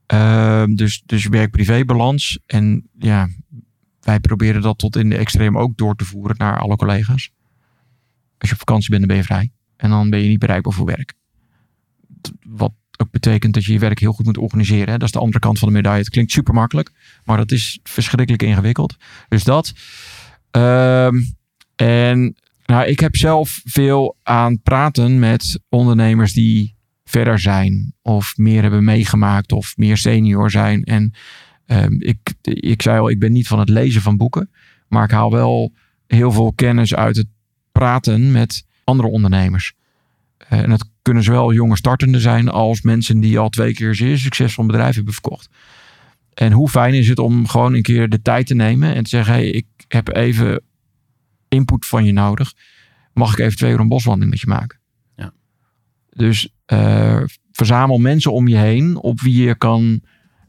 Ehm, dus, dus werk-privé-balans. En ja, wij proberen dat tot in de extreem ook door te voeren naar alle collega's. Als je op vakantie bent, dan ben je vrij. En dan ben je niet bereikbaar voor werk. Wat ook betekent dat je je werk heel goed moet organiseren. Hè? Dat is de andere kant van de medaille. Het klinkt super makkelijk, maar dat is verschrikkelijk ingewikkeld. Dus dat. Ehm, en nou, ik heb zelf veel aan praten met ondernemers die verder zijn of meer hebben meegemaakt of meer senior zijn. En um, ik, ik zei al, ik ben niet van het lezen van boeken, maar ik haal wel heel veel kennis uit het praten met andere ondernemers. Uh, en dat kunnen zowel jonge startende zijn als mensen die al twee keer zeer succesvol bedrijf hebben verkocht. En hoe fijn is het om gewoon een keer de tijd te nemen en te zeggen: hey, ik heb even input van je nodig. Mag ik even twee uur een boswandeling met je maken? Ja. Dus uh, verzamel mensen om je heen op wie je kan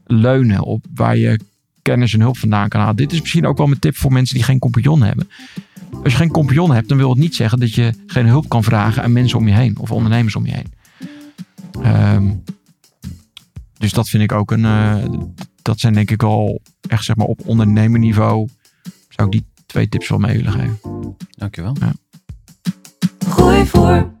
leunen, op waar je kennis en hulp vandaan kan halen. Dit is misschien ook wel mijn tip voor mensen die geen compagnon hebben. Als je geen compagnon hebt, dan wil het niet zeggen dat je geen hulp kan vragen aan mensen om je heen of ondernemers om je heen. Um, dus dat vind ik ook een. Uh, dat zijn denk ik al echt zeg maar op ondernemerniveau. Zou ik die twee tips wel mee willen geven. Dankjewel. Ja. Gooi voor.